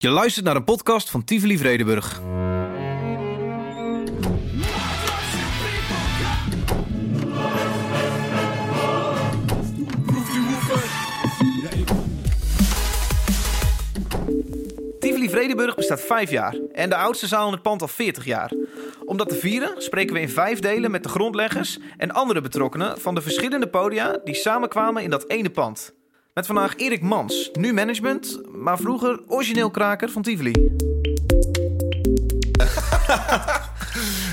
Je luistert naar een podcast van Tivoli Vredenburg. Tivoli Vredenburg bestaat vijf jaar en de oudste zaal in het pand al 40 jaar. Om dat te vieren spreken we in vijf delen met de grondleggers en andere betrokkenen van de verschillende podia die samenkwamen in dat ene pand. Met vandaag Erik Mans, nu management, maar vroeger origineel kraker van Tivoli.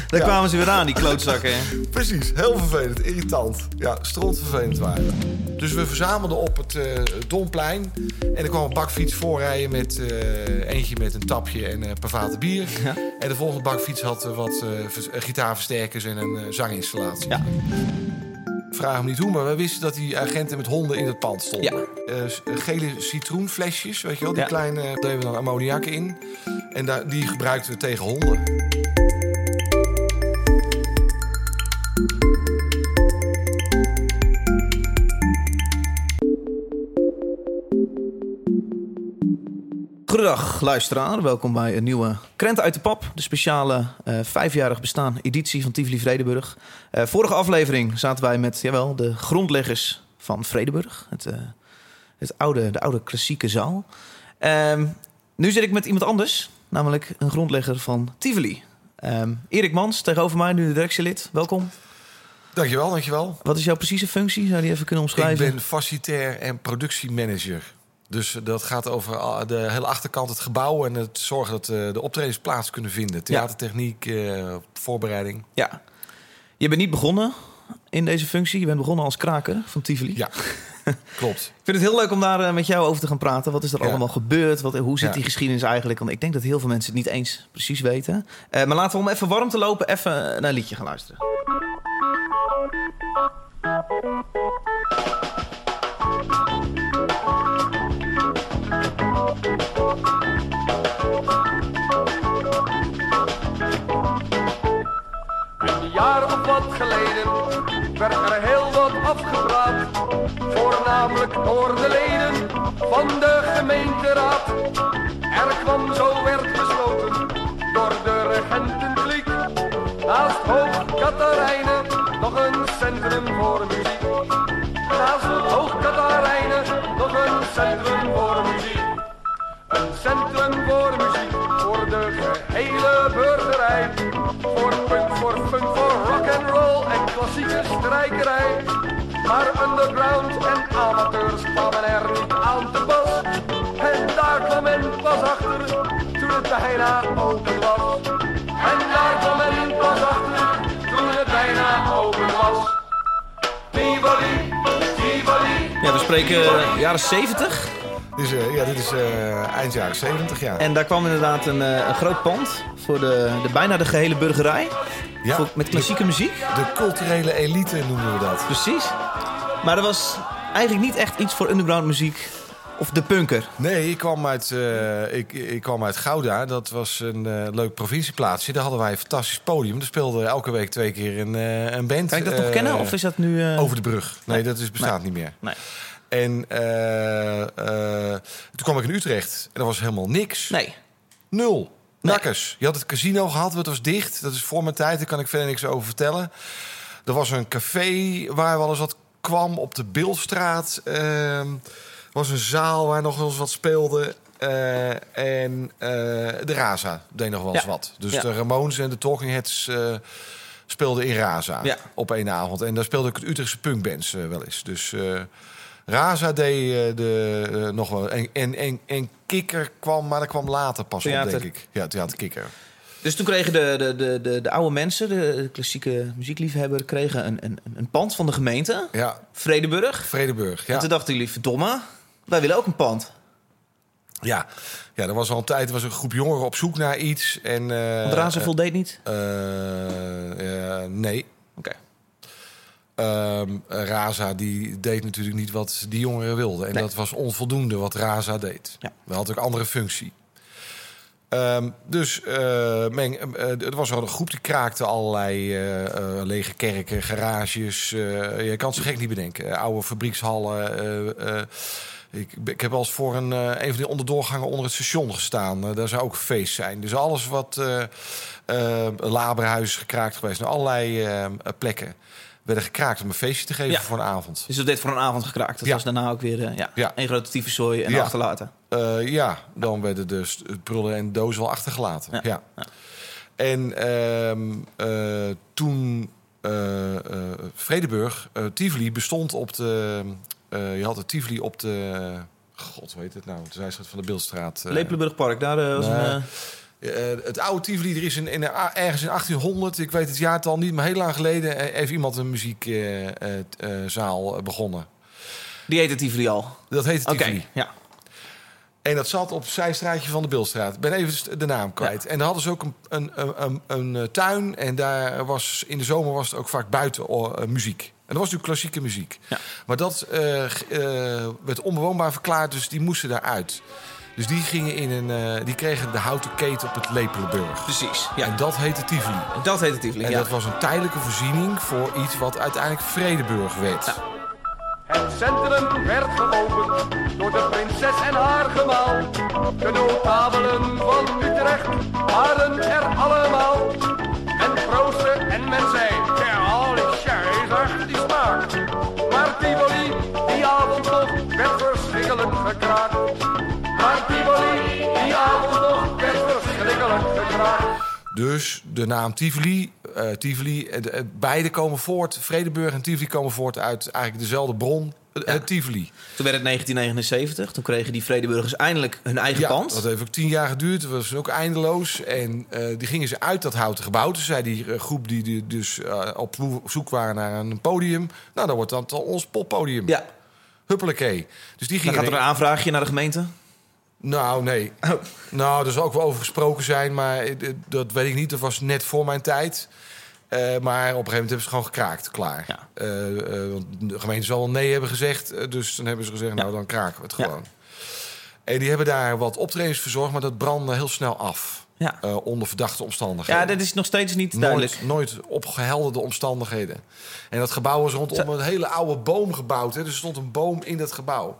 Daar kwamen ze weer aan, die klootzakken. Precies, heel vervelend, irritant. Ja, strontvervelend waren. Dus we verzamelden op het uh, Domplein. En er kwam een bakfiets voorrijden met uh, eentje met een tapje en een paar vaten bier. Ja. En de volgende bakfiets had uh, wat gitaarversterkers en een zanginstallatie. Ja. Vraag hem niet hoe, maar we wisten dat die agenten met honden in het pand stonden. Ja. gele citroenflesjes, weet je wel, die Ja. kleine, daar deden we dan ammoniak in. En daar, die gebruikten we tegen honden. Goedendag luisteraar, welkom bij een nieuwe Krent uit de Pap. De speciale eh, vijfjarig bestaan editie van Tivoli Vredenburg. Eh, vorige aflevering zaten wij met jawel, de grondleggers van Vredenburg. Het, eh, het oude, de oude klassieke zaal. Ehm, nu zit ik met iemand anders, namelijk een grondlegger van Tivoli. Ehm, Erik Mans, tegenover mij, nu de directielid. Welkom. Dankjewel, dankjewel. Wat is jouw precieze functie? Zou je die even kunnen omschrijven? Ik ben facilitair en productiemanager. Dus dat gaat over de hele achterkant, het gebouw... en het zorgen dat eh, de optredens plaats kunnen vinden. Theatertechniek, eh, voorbereiding. Ja. Je bent niet begonnen in deze functie. Je bent begonnen als kraker van Tivoli. Ja, klopt. Ik vind het heel leuk om daar eh, met jou over te gaan praten. Wat is er Ja. allemaal gebeurd? Wat, hoe zit Ja. die geschiedenis eigenlijk? Want ik denk dat heel veel mensen het niet eens precies weten. Maar laten we om even warm te lopen even naar een liedje gaan luisteren. Wat geleden werd er heel wat afgepraat. Voornamelijk door de leden van de gemeenteraad. Er kwam, zo werd besloten, door de regentenkliek. Naast Hoog Katarijnen nog een centrum voor muziek. Naast Hoog Katarijnen nog een centrum voor muziek. Centrum voor muziek, voor de gehele burgerij. Voor punk, voor funk, voor rock and roll en klassieke strijkerij. Maar underground en amateurs kwamen er niet aan te pas. En daar kwam men pas achter, toen het bijna open was. En daar kwam men pas achter, toen het bijna open was. Tivoli, Tivoli. Ja, we spreken eh, jaren 70. Dus, ja, dit is eh, eind jaren 70, ja. En daar kwam inderdaad een, eh, een groot pand voor de, de, bijna de gehele burgerij. ja. Voor- met klassieke muziek. De culturele elite noemen we dat. Precies. Maar er was eigenlijk niet echt iets voor underground muziek. Of de punker. Nee, ik kwam uit, ik, ik kwam uit Gouda. Dat was een leuk provincieplaatsje. Daar hadden wij een fantastisch podium. Er speelde elke week twee keer een, een band. Kan ik dat nog kennen? Of is dat nu... Over de brug. Nee, Nee. dat is, bestaat niet meer. Nee. En eh, eh, toen kwam ik in Utrecht. En er was helemaal niks. Nee. Nul. Nakkers. Je had het casino gehad, maar het was dicht. Dat is voor mijn tijd, daar kan ik verder niks over vertellen. Er was een café waar wel eens wat kwam op de Bilstraat. Ehm, Er was een zaal waar nog wel eens wat speelde. Eh, en de Raza deed nog wel eens Ja. wat. Dus Ja. de Ramones en de Talking Heads speelden in Raza Ja. op één avond. En daar speelde ik het Utrechtse punkbands wel eens. Dus Raza deed eh, de, eh, nog wel. En, en, en, en Kikker kwam, maar dat kwam later pas Theater. op, denk ik. Ja, Theater Kikker. Dus toen kregen de, de, de, de, de oude mensen, de, de klassieke muziekliefhebber, kregen een, een, een pand van de gemeente, Ja, Vredeburg. Vredeburg. En Ja. toen dachten jullie, verdomme, wij willen ook een pand. Ja. ja, er was al een tijd er was een groep jongeren op zoek naar iets. En, eh, Want Raza voldeed niet. nee. Oké. Ehm, Raza die deed natuurlijk niet wat die jongeren wilden. En Nee. dat was onvoldoende wat Raza deed. Ja. We hadden ook andere functie. Ehm, dus eh, men, eh, er was al een groep die kraakte allerlei eh, eh, lege kerken, garages. eh, je kan het zo gek niet bedenken. Oude fabriekshallen, eh, eh, Ik, ik heb wel eens voor een, eh, een van die onderdoorgangen onder het station gestaan. Eh, daar zou ook een feest zijn. Dus alles wat eh eh, Laberhuis is gekraakt geweest. naar allerlei eh, plekken werden gekraakt om een feestje te geven Ja. voor een avond. Dus dat deed voor een avond gekraakt. Dat Ja. was daarna ook weer eh, ja, Ja. een grote tyfuszooi en achterlaten. Eh, ja, dan werden het prullen en dozen wel achtergelaten. Ja. En ehm, eh, toen Vredeburg, Tivoli bestond op de... je had het Tivoli op de... God, hoe heet het nou? De zijstraat van de Beeldstraat. Lepelenburgpark, daar was Nee. een... eh, Eh, het oude Tivoli, er is in, in, ergens in 1800, ik weet het jaartal niet, maar heel lang geleden eh, heeft iemand een muziekzaal begonnen. die heette Tivoli al. Dat heette Tivoli. ja. En dat zat op het zijstraatje van de Beeldstraat. Ik ben even de naam kwijt. En daar hadden ze ook een, een, een, een, eh, tuin. En daar was in de zomer was het ook vaak buiten eh, muziek. En dat was natuurlijk klassieke muziek. Ja. Maar dat eh, eh, werd onbewoonbaar verklaard, dus die moesten daaruit. Dus die gingen in een, eh, die kregen de houten keten op het Lepelenburg. Precies, En ja. dat heette Tivoli. Dat heette Tivoli, En ja. dat was een tijdelijke voorziening voor iets wat uiteindelijk Vredeburg werd. Ja. Het centrum werd geopend door de prinses en haar gemaal. De notabelen van Utrecht waren er allemaal. Men proostte en men zei, ja, die keizer, die smaakt. Maar Tivoli, die avond nog, werd verschrikkelijk gekraakt. Die avond nog, verschrikkelijk. Dus de naam Tivoli, eh, Tivoli eh, eh, beide komen voort. Vredeburg en Tivoli komen voort uit eigenlijk dezelfde bron, Ja. Tivoli. Toen werd het 1979. Toen kregen die Vredeburgers eindelijk hun eigen Ja, pand. dat heeft ook tien jaar geduurd. Dat was ook eindeloos. En die gingen ze uit dat houten gebouw. Toen zei die groep die, die dus op zoek waren naar een podium. Nou, dan wordt dat dan ons poppodium. Ja, Huppelekee. Dus die dan gingen... gaat er een aanvraagje naar de gemeente. Nou, nee. Nou, er zal ook wel over gesproken zijn, maar dat weet ik niet. Dat was net voor mijn tijd. Eh, maar op een gegeven moment hebben ze gewoon gekraakt, klaar. Ja. Eh, eh, want de gemeente zal wel nee hebben gezegd. dus dan hebben ze gezegd, nou Ja. dan kraken we het Ja. gewoon. En die hebben daar wat optredens verzorgd, maar dat brandde heel snel af. Ja. Onder verdachte omstandigheden. ja, dat is nog steeds niet duidelijk. Nooit, nooit opgehelderde omstandigheden. En dat gebouw was rondom een hele oude boom gebouwd. Hè. Dus er stond een boom in dat gebouw.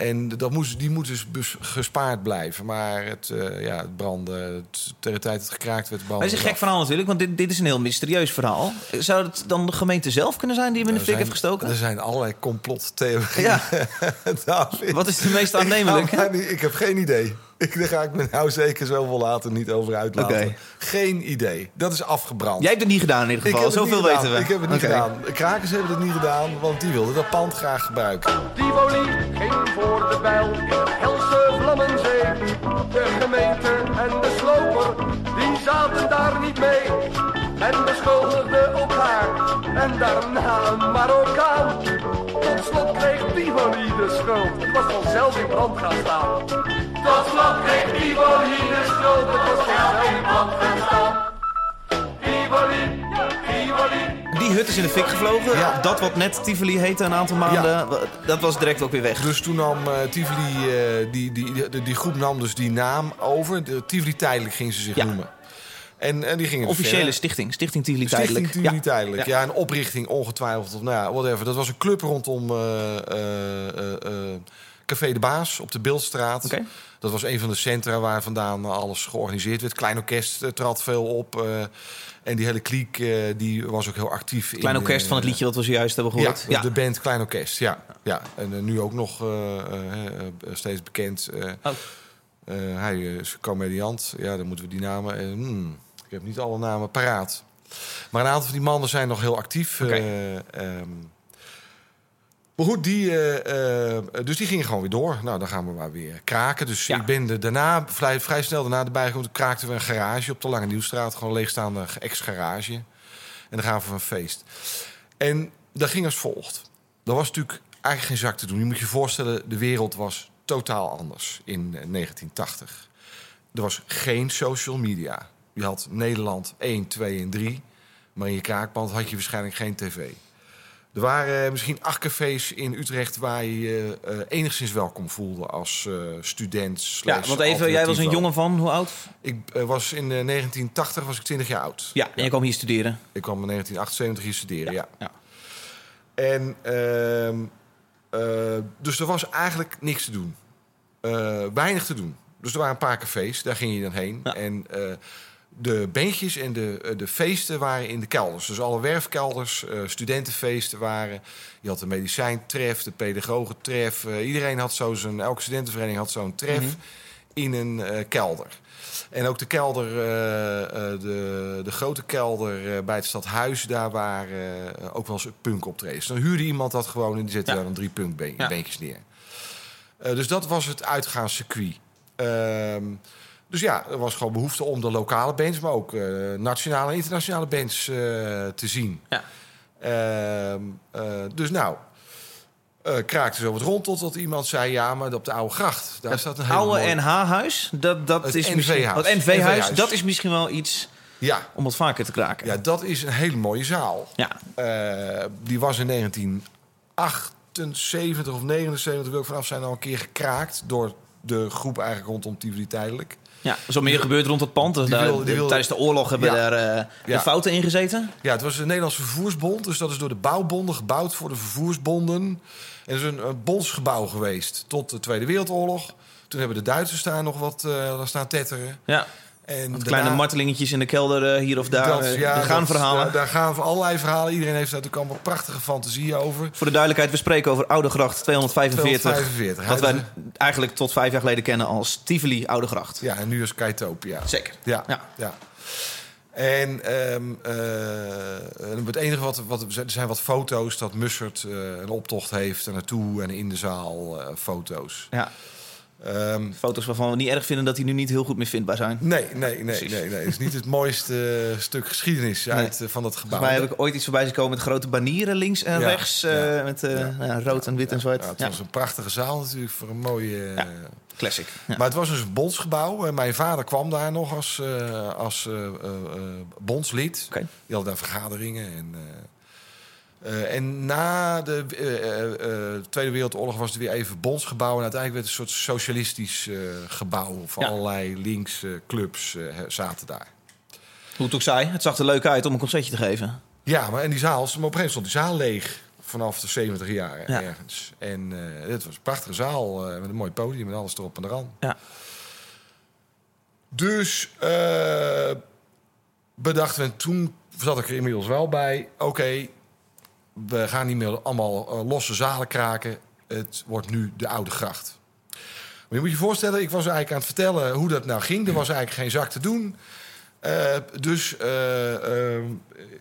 En dat moest, die moet dus gespaard blijven. Maar het, eh, ja, het brandde. Het, tegen de tijd dat het gekraakt werd, brandde het is een gek verhaal natuurlijk, want dit, dit is een heel mysterieus verhaal. Zou het dan de gemeente zelf kunnen zijn die hem in de fik heeft gestoken? Er zijn allerlei complottheorieën. Ja, David. wat is de meest aannemelijk? niet- ik heb geen idee. Ik, daar ga ik me nou zeker zoveel later niet over uitlaten. Oké. Geen idee. Dat is afgebrand. Jij hebt het niet gedaan in ieder ik geval, heb het zoveel niet gedaan. weten we. Ik heb het niet Oké. gedaan. De krakers hebben het niet gedaan, want die wilden dat pand graag gebruiken. Tivoli ging voor de bijl in helse Vlammenzee. De gemeente en de sloper, die zaten daar niet mee. En beschuldigden elkaar en daarna een Marokkaan. Tot slot kreeg Tivoli de schuld, het was vanzelf in brand gaan staan. Tot slot kreeg Tivoli de schuld, het was vanzelf in brand gaan staan. Tivoli. Die hut is in de fik gevlogen. Ja. Dat wat net Tivoli heette een aantal maanden, dat was direct ook weer weg. Dus toen nam eh, Tivoli, eh, die, die, die, die groep nam dus die naam over. De Tivoli Tijdelijk ging ze zich Ja. noemen. En, en die gingen dus Officiële stichting, Stichting Tivoli Stichting Tijdelijk. Tivoli Ja. Tijdelijk. Ja. Een oprichting ongetwijfeld. Of, nou ja, whatever. Dat was een club rondom eh, Café de Baas op de Beeldstraat. Dat was een van de centra waar vandaan alles georganiseerd werd. Klein orkest trad veel op. en die hele kliek eh, die was ook heel actief. Klein in, orkest van het eh, liedje wat we zojuist hebben gehoord. ja, de band Klein Orkest, ja. ja. En eh, nu ook nog steeds bekend. Oh. hij is comediant. Ja, dan moeten we die namen... hmm, ik heb niet alle namen paraat. Maar een aantal van die mannen zijn nog heel actief. Maar goed, die, eh, eh, dus die gingen gewoon weer door. Nou, dan gaan we maar weer kraken. Dus Ja. ik ben er daarna, vrij, vrij snel daarna erbij gekomen. Kraakten we een garage op de Lange Nieuwstraat. Gewoon een leegstaande ex-garage. En dan gaan we een feest. En dat ging als volgt. Er was natuurlijk eigenlijk geen zak te doen. Je moet je voorstellen, de wereld was totaal anders in eh, 1980. Er was geen social media. Je had Nederland 1, 2 en 3. Maar in je kraakpand had je waarschijnlijk geen tv. Er waren misschien acht cafés in Utrecht waar je je eh, enigszins welkom voelde als eh, student. Ja, want even, jij was een jongen van, hoe oud? Ik eh, was in eh, 1980 was ik 20 jaar oud. Ja, en je kwam hier studeren. Ik kwam in 1978 hier studeren, ja. ja. En ehm, Eh, dus er was eigenlijk niks te doen. Weinig te doen. Dus er waren een paar cafés, daar ging je dan heen. En de beentjes en de, eh, de feesten waren in de kelders. Dus alle werfkelders, eh, studentenfeesten waren. Je had de medicijntref, de pedagogentref. Eh, iedereen had zo zijn, elke studentenvereniging had zo'n tref Mhm. in een kelder. En ook de kelder, de, de grote kelder bij het stadhuis, daar waren ook wel eens punkoptredens. Dan huurde iemand dat gewoon en die zette Ja. daar dan drie punkbeentjes Ja. neer. Dus dat was het uitgaanscircuit. Ehm, dus ja, er was gewoon behoefte om de lokale bands, maar ook eh, nationale en internationale bands eh, te zien. Ja. Ehm, eh, dus nou, kraakte zo wat rond totdat iemand zei... ja, maar op de Oude Gracht, daar staat een Oude mooie- NH-huis, dat, dat Het is misschien... NV-huis. Het NV-huis, NV-huis. dat is misschien wel iets Ja, om wat vaker te kraken. ja, dat is een hele mooie zaal. Ja. Die was in 1978 of 79, wil ik vanaf zijn, al een keer gekraakt... door de groep eigenlijk rondom Tivoli tijdelijk. Ja, zo meer gebeurt rond het pand. Die die Tijdens de oorlog hebben Ja. daar eh, Ja. fouten in gezeten. Ja, het was de Nederlandse Vervoersbond. Dus dat is door de bouwbonden gebouwd voor de vervoersbonden. En het is een, een bondsgebouw geweest tot de Tweede Wereldoorlog. Toen hebben de Duitsers daar nog wat daar staan tetteren. Ja, En kleine martelingetjes in de kelder eh, hier of daar. dat, eh, ja, er gaan dat- verhalen. Daar, daar gaan allerlei verhalen. Iedereen heeft daar natuurlijk allemaal prachtige fantasieën over. Voor de duidelijkheid, we spreken over Oudegracht 245. 245. Wat wij eigenlijk tot vijf jaar geleden kennen als Tivoli Oudegracht. Ja, en nu is Kaitopia. Zeker. Ja, Ja. ja. En eh, het enige wat, wat... Er zijn wat foto's dat Mussert een optocht heeft... er naartoe en in de zaal foto's. Ja, Ehm, foto's waarvan we niet erg vinden dat die nu niet heel goed meer vindbaar zijn. Nee, nee, nee, Precies. nee, nee. Het is niet het mooiste eh, stuk geschiedenis Nee. uit, eh, van dat gebouw. Volgens mij heb ik ooit iets voorbij zien komen met grote banieren links en Ja, rechts. eh, met eh, ja. ja, rood en wit en zwart. Ja, het was een prachtige zaal natuurlijk voor een mooie... classic. Maar het was dus een bondsgebouw. En mijn vader kwam daar nog als, als bondslid. Oké. Die had daar vergaderingen. En, eh, en na de eh, eh, Tweede Wereldoorlog was het weer even bondsgebouw. En uiteindelijk werd het een soort socialistisch gebouw. Van Ja. allerlei linkse clubs zaten daar. Hoe het ook zij, het zag er leuk uit om een concertje te geven. Ja, maar en die zaal, maar op een gegeven moment stond die zaal leeg. Vanaf de 70 jaren Ja. ergens. En eh het was een prachtige zaal met een mooi podium en alles erop en eraan. Ja. Dus eh, bedachten we, toen zat ik er inmiddels wel bij... oké, we gaan niet meer allemaal eh, losse zalen kraken. Het wordt nu de Oude Gracht. Maar je moet je voorstellen, ik was eigenlijk aan het vertellen hoe dat nou ging. Er was eigenlijk geen zak te doen. Eh, dus eh,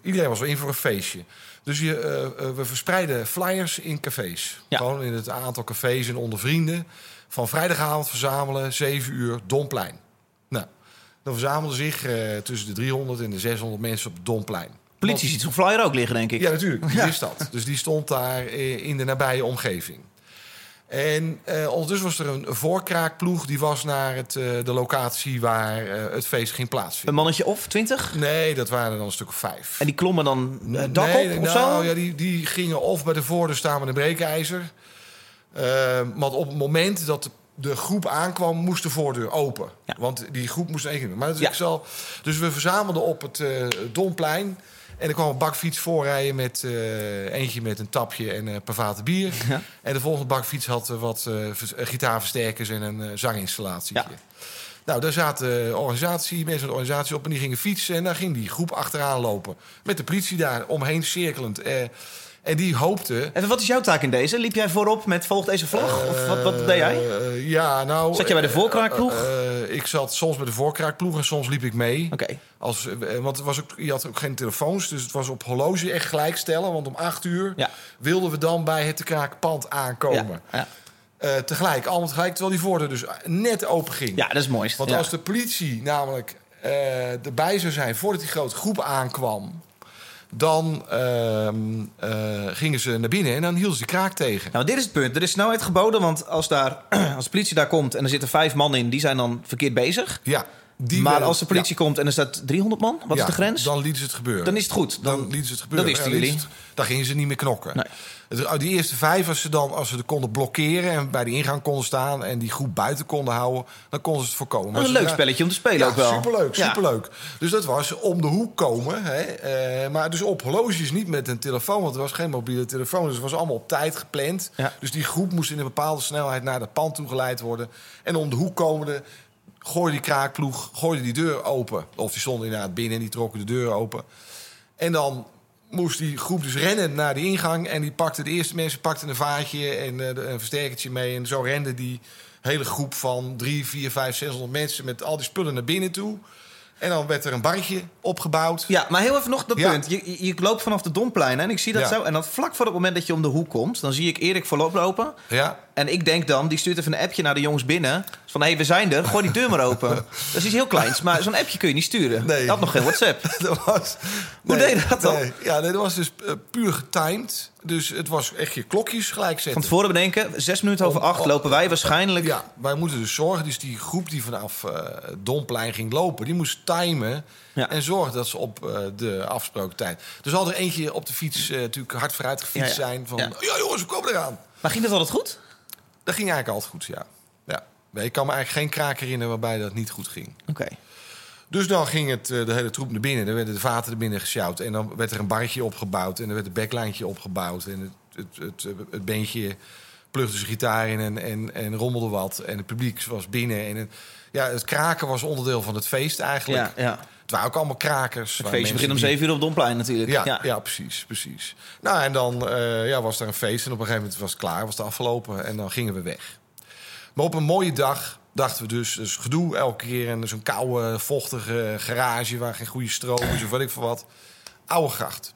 iedereen was wel in voor een feestje. Dus je, we verspreiden flyers in cafés. Ja. Gewoon in het aantal cafés en onder vrienden. Van vrijdagavond verzamelen, 7 uur, Domplein. Nou, dan verzamelden zich tussen de 300 en de 600 mensen op het Domplein. Politie ziet zo'n flyer ook liggen, denk ik. Ja, natuurlijk. Die Ja. wist dat. Dus die stond daar eh, in de nabije omgeving. En eh, ondertussen was er een voorkraakploeg... die was naar het, eh, de locatie waar eh, het feest ging Een plaatsvinden. mannetje of twintig? Nee, dat waren er dan een stuk of vijf. En die klommen dan dak Nee, op of nou, zo? Ja, die, die gingen of bij de voordeur staan met een breekijzer. Maar op het moment dat de groep aankwam, moest de voordeur open. Ja. Want die groep moest één keer. Maar is Ja. Dus we verzamelden op het eh Domplein. En er kwam een bakfiets voorrijden met eh, eentje met een tapje en een paar bier. Ja. En de volgende bakfiets had eh, wat eh, vers- gitaarversterkers en een zanginstallatie. Ja. Nou, daar zaten organisatie, mensen van de organisatie op en die gingen fietsen. En daar ging die groep achteraan lopen. Met de politie daar omheen cirkelend. Eh, en die hoopte... Even, wat is jouw taak in deze? Liep jij voorop met volg deze vlag? of wat, wat deed jij? Eh, ja, nou... Zat jij bij de voorkraakploeg? eh, eh, ik zat soms bij de voorkraakploeg en soms liep ik mee. Oké. Als, eh, want het was ook, je had ook geen telefoons, dus het was op horloge echt gelijk stellen. Want om acht uur Ja. wilden we dan bij het te kraken pand aankomen. Ja. Ja. Eh, tegelijk, allemaal tegelijk, terwijl die voordeur dus net open ging. ja, dat is mooist. Want ja. als de politie namelijk eh, erbij zou zijn voordat die grote groep aankwam... dan ehm, eh, gingen ze naar binnen en dan hielden ze de kraak tegen. Nou, dit is het punt. Er is snelheid geboden, want als, daar, als de politie daar komt en er zitten vijf man in, die zijn dan verkeerd bezig. Ja, Die maar als de politie komt en er staat 300 man, wat Ja, is de grens? Dan lieten ze het gebeuren. Dan is het goed. Dan, Dan, lieten ze het gebeuren. dat lieten ze- Dan gingen ze niet meer knokken. Nee. Het- uit die eerste vijf, als ze, dan, als ze er konden blokkeren... en bij de ingang konden staan en die groep buiten konden houden... dan konden ze het voorkomen. Maar een zodra- leuk spelletje om te spelen Ja, ook wel. superleuk, superleuk. Dus dat was om de hoek komen. Hè, eh, maar dus op horloges, niet met een telefoon... want er was geen mobiele telefoon. Dus het was allemaal op tijd gepland. Dus die groep moest in een bepaalde snelheid... naar dat pand toe geleid worden. En om de hoek komende gooide die kraakploeg gooide die deur open. Of die stonden inderdaad binnen en die trokken de deur open. En dan moest die groep dus rennen naar de ingang. En die pakte de eerste mensen pakten een vaatje en eh, een versterkertje mee. En zo rende die hele groep van drie, vier, vijf, 600 mensen met al die spullen naar binnen toe. En dan werd er een barretje opgebouwd. Ja, maar heel even nog dat Ja. punt. Je, je, je loopt vanaf de Domplein hè, en ik zie dat Ja. zo. En dan vlak voor het moment dat je om de hoek komt... dan zie ik Erik voorop lopen. Ja. En ik denk dan, die stuurt even een appje naar de jongens binnen. Van, hé, hey, we zijn er, gooi die deur maar open. dat is iets heel kleins, maar zo'n appje kun je niet sturen. Nee. Had nog geen WhatsApp. Dat was, Hoe deed je dat dan? Nee. Ja, nee, dat was dus eh, puur getimed. Dus het was echt je klokjes gelijk zetten. Van tevoren bedenken, zes minuten over acht lopen wij waarschijnlijk... Ja, wij moeten dus zorgen. Dus die groep die vanaf eh Domplein ging lopen, die moest timen. Ja. En zorgen dat ze op eh, de afgesproken tijd. Er zal er eentje op de fiets natuurlijk hard vooruit gefietst Ja, ja. zijn. Van Ja. ja. jongens, we komen eraan. Maar ging dat altijd goed? Dat ging eigenlijk altijd goed, ja. ja. Ik kan me eigenlijk geen kraak herinneren waarbij dat niet goed ging. Oké. Dus dan ging het, eh, de hele troep naar binnen. Dan werden de vaten er binnen gesjouwd. En dan werd er een barretje opgebouwd. En er werd een backlijntje opgebouwd. En het, het, het, het beentje plugde zijn gitaar in en, en, en rommelde wat. En het publiek was binnen. En het, ja, het kraken was onderdeel van het feest eigenlijk. Ja, ja. Het waren ook allemaal krakers. Het feestje begint om die- zeven uur op Domplein natuurlijk. Ja, ja. precies, precies. Nou, en dan eh, ja, was er een feest. En op een gegeven moment was het klaar, was het afgelopen. En dan gingen we weg. Maar op een mooie dag dachten we dus, dus gedoe elke keer. En zo'n koude, vochtige garage waar geen goede stroom is of weet ik veel wat. Oude gracht.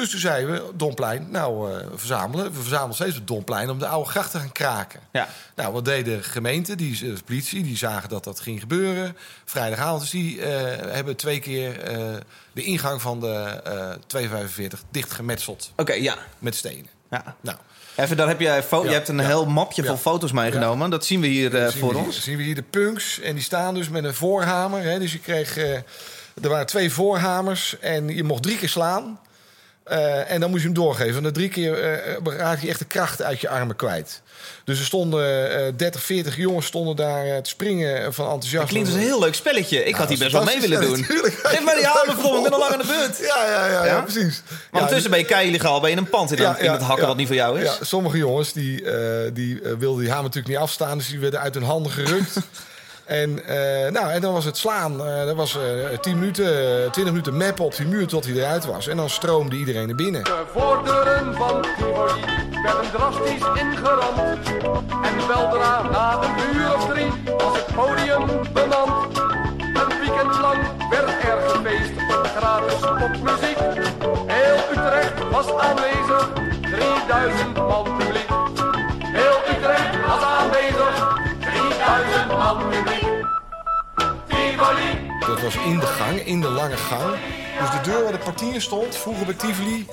Dus toen zeiden we, Domplein, nou eh, verzamelen. We verzamelen steeds op Domplein om de oude gracht te gaan kraken. Ja. Nou, wat deed de gemeente, die, eh, de politie, die zagen dat dat ging gebeuren. Vrijdagavond, dus die eh, hebben twee keer eh, de ingang van de eh 245 dichtgemetseld Oké, ja. met stenen. ja. Nou, Even, daar heb Ja, je hebt een ja. heel mapje Ja. vol foto's meegenomen. Dat zien we hier eh, zien voor we hier, ons. zien we hier de punks en die staan dus met een voorhamer. Hè, dus je kreeg, eh, er waren twee voorhamers en je mocht drie keer slaan. Eh, en dan moest je hem doorgeven. En na drie keer eh, raak je echt de kracht uit je armen kwijt. Dus er stonden eh 30, 40 jongens stonden daar eh, te springen van enthousiasme. Dat klinkt als een heel leuk spelletje. Ik had hier best wel mee willen doen. Geef mij die hamer voor, ik ben al lang aan de beurt. Ja, ja, ja, ja, precies. Maar ondertussen ben je kei illegaal, ben je in een pand in, Ja, in het hakken wat niet voor jou is. Ja, sommige jongens die, eh, die eh, wilden die hamer natuurlijk niet afstaan, dus die werden uit hun handen gerukt. en, eh, nou, en dan was het slaan. eh dat was eh 10 minuten, eh, 20 minuten mappen op die muur tot hij eruit was. En dan stroomde iedereen naar binnen. De voordeuren van Tivoli werden drastisch ingeramd. En weldra na een uur of drie was het podium bemand. Een weekend lang werd er gefeest met gratis popmuziek. Heel Utrecht was aanwezig, 3000 man Tivoli. Dat was in de gang, in de lange gang. Dus de deur waar de portier stond, vroeger bij Tivoli,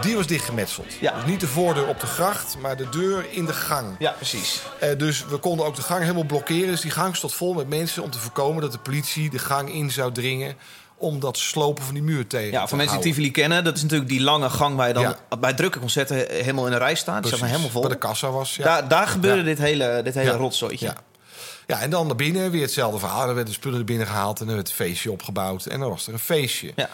die was dichtgemetseld. Ja. Dus niet de voordeur op de gracht, maar de deur in de gang. Ja, precies. Eh, dus we konden ook de gang helemaal blokkeren. Dus die gang stond vol met mensen om te voorkomen dat de politie de gang in zou dringen. om dat slopen van die muur tegen Ja, te voor mensen die. Tivoli kennen, dat is natuurlijk die lange gang waar je dan Ja. bij drukke concerten helemaal in een rij staat. Die staat Precies, helemaal vol. Waar de kassa was. Ja. Daar, daar gebeurde Ja. dit hele, dit hele Ja. rotzooitje. Ja. Ja, en dan naar binnen weer hetzelfde verhaal. Er werden de spullen er binnen gehaald en er werd een feestje opgebouwd. En dan was er een feestje. Ja.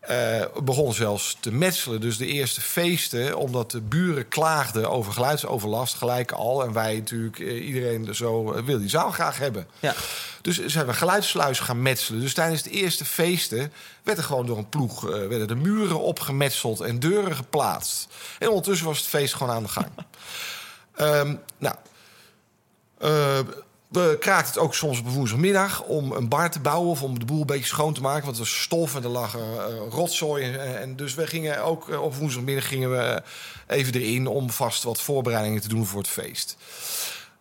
Eh, we begonnen zelfs te metselen. Dus de eerste feesten, omdat de buren klaagden over geluidsoverlast gelijk al. En wij natuurlijk, eh, iedereen zo eh, wil die zaal graag hebben. Ja. Dus zijn we geluidssluis gaan metselen. Dus tijdens de eerste feesten werd er gewoon door een ploeg... eh, werden de muren opgemetseld en deuren geplaatst. En ondertussen was het feest gewoon aan de gang. Ehm, nou, eh, we kraakten het ook soms op woensdagmiddag om een bar te bouwen of om de boel een beetje schoon te maken. Want er was stof en er lag eh, rotzooi. En, en dus we gingen ook eh, op woensdagmiddag gingen we even erin om vast wat voorbereidingen te doen voor het feest.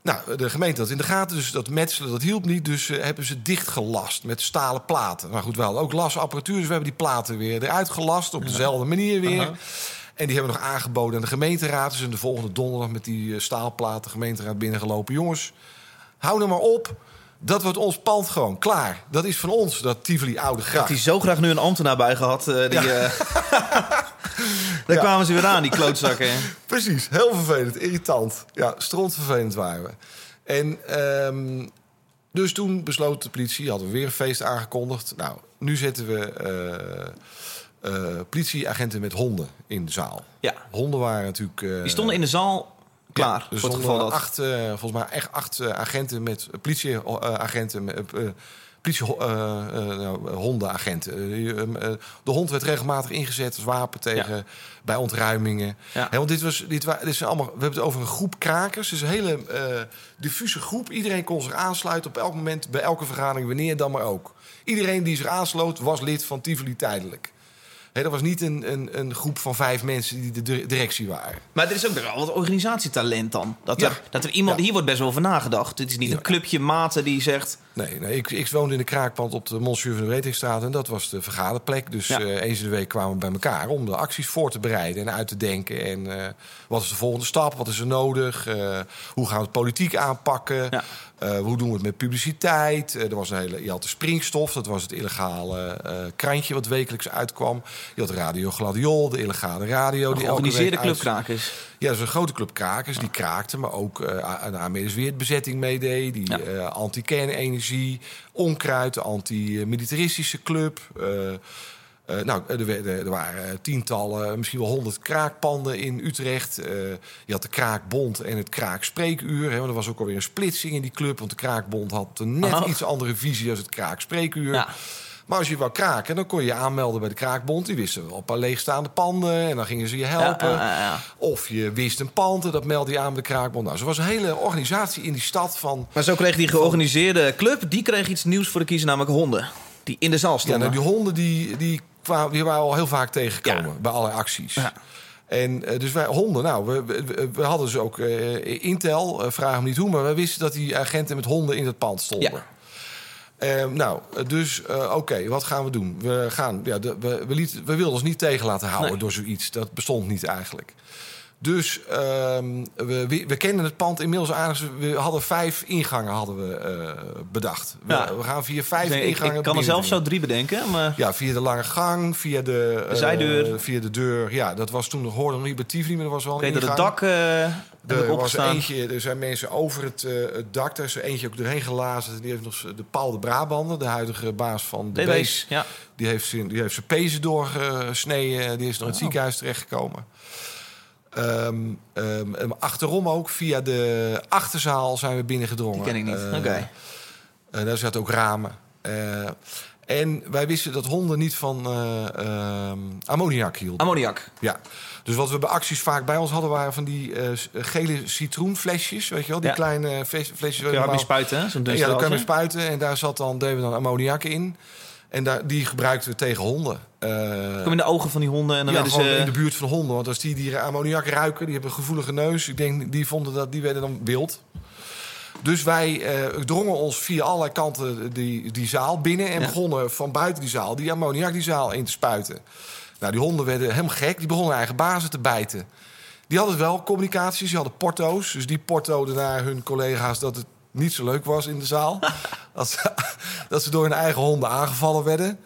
Nou, de gemeente had in de gaten, dus dat metselen dat hielp niet. Dus eh, hebben ze dichtgelast met stalen platen. Maar goed, we hadden ook lasapparatuur, dus we hebben die platen weer eruit gelast op dezelfde manier weer. En die hebben we nog aangeboden aan de gemeenteraad. Dus in de volgende donderdag met die eh, staalplaten gemeenteraad binnengelopen. Jongens, hou nou maar op. Dat wordt ons pand gewoon klaar. Dat is van ons, dat Tivoli Oude Had Gracht. hij zo graag nu een ambtenaar bij gehad. eh, die, eh, Daar Ja. kwamen ze weer aan, die klootzakken. Precies, heel vervelend, irritant. Ja, strontvervelend waren we. En ehm, dus toen besloot de politie, hadden we weer een feest aangekondigd. Nou, nu zetten we eh, politieagenten met honden in de zaal. Ja, Honden waren natuurlijk... die stonden in de zaal klaar. Ja, dus voor het geval dat... acht, eh, volgens mij echt acht eh, agenten met politieagenten, uh, politie, eh, eh, nou, de hond werd regelmatig ingezet als wapen tegen bij ontruimingen. Ja. Want dit was, dit, dit zijn allemaal, we hebben het over een groep krakers. Dus een hele diffuse groep. Iedereen kon zich aansluiten op elk moment, bij elke vergadering, wanneer dan maar ook. Iedereen die zich aansloot was lid van Tivoli tijdelijk. Hè, dat was niet een, een, een groep van vijf mensen die de dir- directie waren. Maar er is ook wel wat organisatietalent dan. Dat Ja. er, dat er iemand, Ja. hier wordt best wel over nagedacht. Het is niet Ja. een clubje maten die zegt... Nee, nee ik, ik woonde in de kraakpand op de Monsieur van de Wetingstraat. En dat was de vergaderplek. Dus Ja. eh, eens in de week kwamen we bij elkaar om de acties voor te bereiden en uit te denken. En eh, wat is de volgende stap? Wat is er nodig? Eh, hoe gaan we het politiek aanpakken? Eh, hoe doen we het met publiciteit? Eh, er was een hele, je had de springstof, dat was het illegale eh, krantje wat wekelijks uitkwam. Je had Radio Gladiol, de illegale radio. Georganiseerde clubkrakers. ja, dat is een grote club krakers. Die kraakten, maar ook eh aan Amerika's weerbezetting meedeed. Die Ja. anti-kernenergie, onkruid, de anti-militaristische club. Eh, eh, nou, er, werden- er waren tientallen, misschien wel honderd kraakpanden in Utrecht. Eh, je had de Kraakbond en het Kraakspreekuur. Hè, want er was ook alweer een splitsing in die club. Want de Kraakbond had een net Oh. iets andere visie als het Kraakspreekuur. Ja. Maar als je wou kraken, dan kon je je aanmelden bij de Kraakbond. Die wisten wel een paar leegstaande panden en dan gingen ze je helpen. Ja, ja, ja. Of je wist een pand en dat meldde je aan bij de Kraakbond. Nou, zo was een hele organisatie in die stad van... Maar zo kreeg die georganiseerde club, die kreeg iets nieuws voor de kiezer, namelijk honden. Die in de zaal Ja, stonden. nou, die honden die, die, kwamen, die waren we al heel vaak tegengekomen Ja. bij allerlei acties. Ja. En eh, dus wij, honden, nou, we, we, we hadden dus ook eh, Intel, eh, vraag me niet hoe, maar wij wisten dat die agenten met honden in het pand stonden. Ja. Eh, nou, dus eh, oké, wat gaan we doen? We, gaan, ja, de, we, we, liet, we wilden ons niet tegen laten houden Nee. door zoiets. Dat bestond niet eigenlijk. Dus ehm, we, we, we kenden het pand inmiddels aardig. We hadden vijf ingangen hadden we, eh, bedacht. We, Ja. we gaan via vijf Nee, ik, ingangen ik kan er zelf zo drie bedenken. Maar... Ja, via de lange gang, via de, eh, zijdeur. via de deur. Ja, dat was toen nog hoorde nog niet bij Tivoli, maar er was wel een dat het ingang. dak eh ik Er was opgestaan. eentje, er zijn mensen over het, eh, het dak. Daar is er eentje ook doorheen gelazen. Die heeft nog de Paul de Brabander, de huidige baas van de Bees. ja. Die heeft zijn, die heeft zijn pezen doorgesneden. Die is nog in het Oh. ziekenhuis terechtgekomen. Ehm, ehm, en achterom ook, via de achterzaal zijn we binnengedrongen. Die ken ik niet. Eh, Oké. eh, daar zaten ook ramen. Eh, en wij wisten dat honden niet van ehm, ammoniak hielden. Ammoniak. Ja. Dus wat we bij acties vaak bij ons hadden, waren van die gele citroenflesjes. Weet je wel? Die Ja. kleine fles- flesjes. Kun je mee spuiten, hè? Ja, daar kan je spuiten. En daar zat dan, deden we dan ammoniak in. En daar, die gebruikten we tegen honden. Eh, Kom in de ogen van die honden en dan ja, werden gewoon ze... in de buurt van honden. Want als die dieren ammoniak ruiken, die hebben een gevoelige neus. Ik denk, die vonden dat, die werden dan wild. Dus wij eh, drongen ons via allerlei kanten die, die zaal binnen... en Ja. begonnen van buiten die zaal die ammoniak die zaal in te spuiten. Nou, die honden werden helemaal gek. Die begonnen eigen bazen te bijten. Die hadden wel communicaties, die hadden porto's. Dus die portoden naar hun collega's dat het niet zo leuk was in de zaal. dat, ze, dat ze door hun eigen honden aangevallen werden.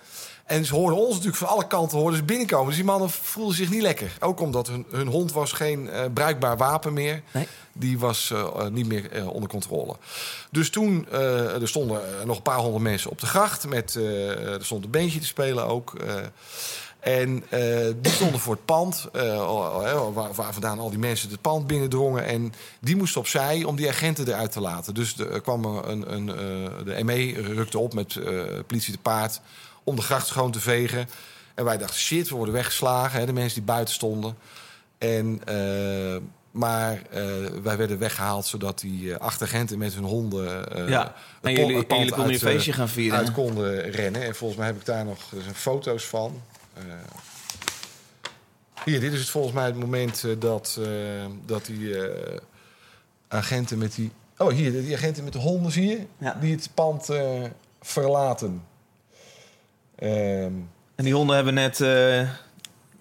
En ze hoorden ons natuurlijk van alle kanten hoorden ze binnenkomen. Dus die mannen voelden zich niet lekker. Ook omdat hun, hun hond was geen eh, bruikbaar wapen meer. Nee. Die was eh, eh, niet meer onder controle. Dus toen er stonden nog een paar honderd mensen op de gracht. Met, er stond een beentje te spelen ook. En eh, die stonden voor het pand, eh, waar, waar vandaan al die mensen het pand binnendrongen. En die moesten opzij om die agenten eruit te laten. Dus er er kwam een, een, eh, de ME rukte op met politie te paard om de gracht schoon te vegen. En wij dachten, shit, we worden weggeslagen. Hè, de mensen die buiten stonden. En, maar wij werden weggehaald zodat die acht agenten met hun honden... Ja, het en jullie, het en pand jullie konden uit, feestje gaan vieren. uit konden rennen. En volgens mij heb ik daar nog foto's van. Eh, hier, dit is het volgens mij het moment eh, dat, eh, dat die agenten met die... Oh, hier, die agenten met de honden zie je? Ja. Die het pand verlaten. Ehm, En die honden hebben net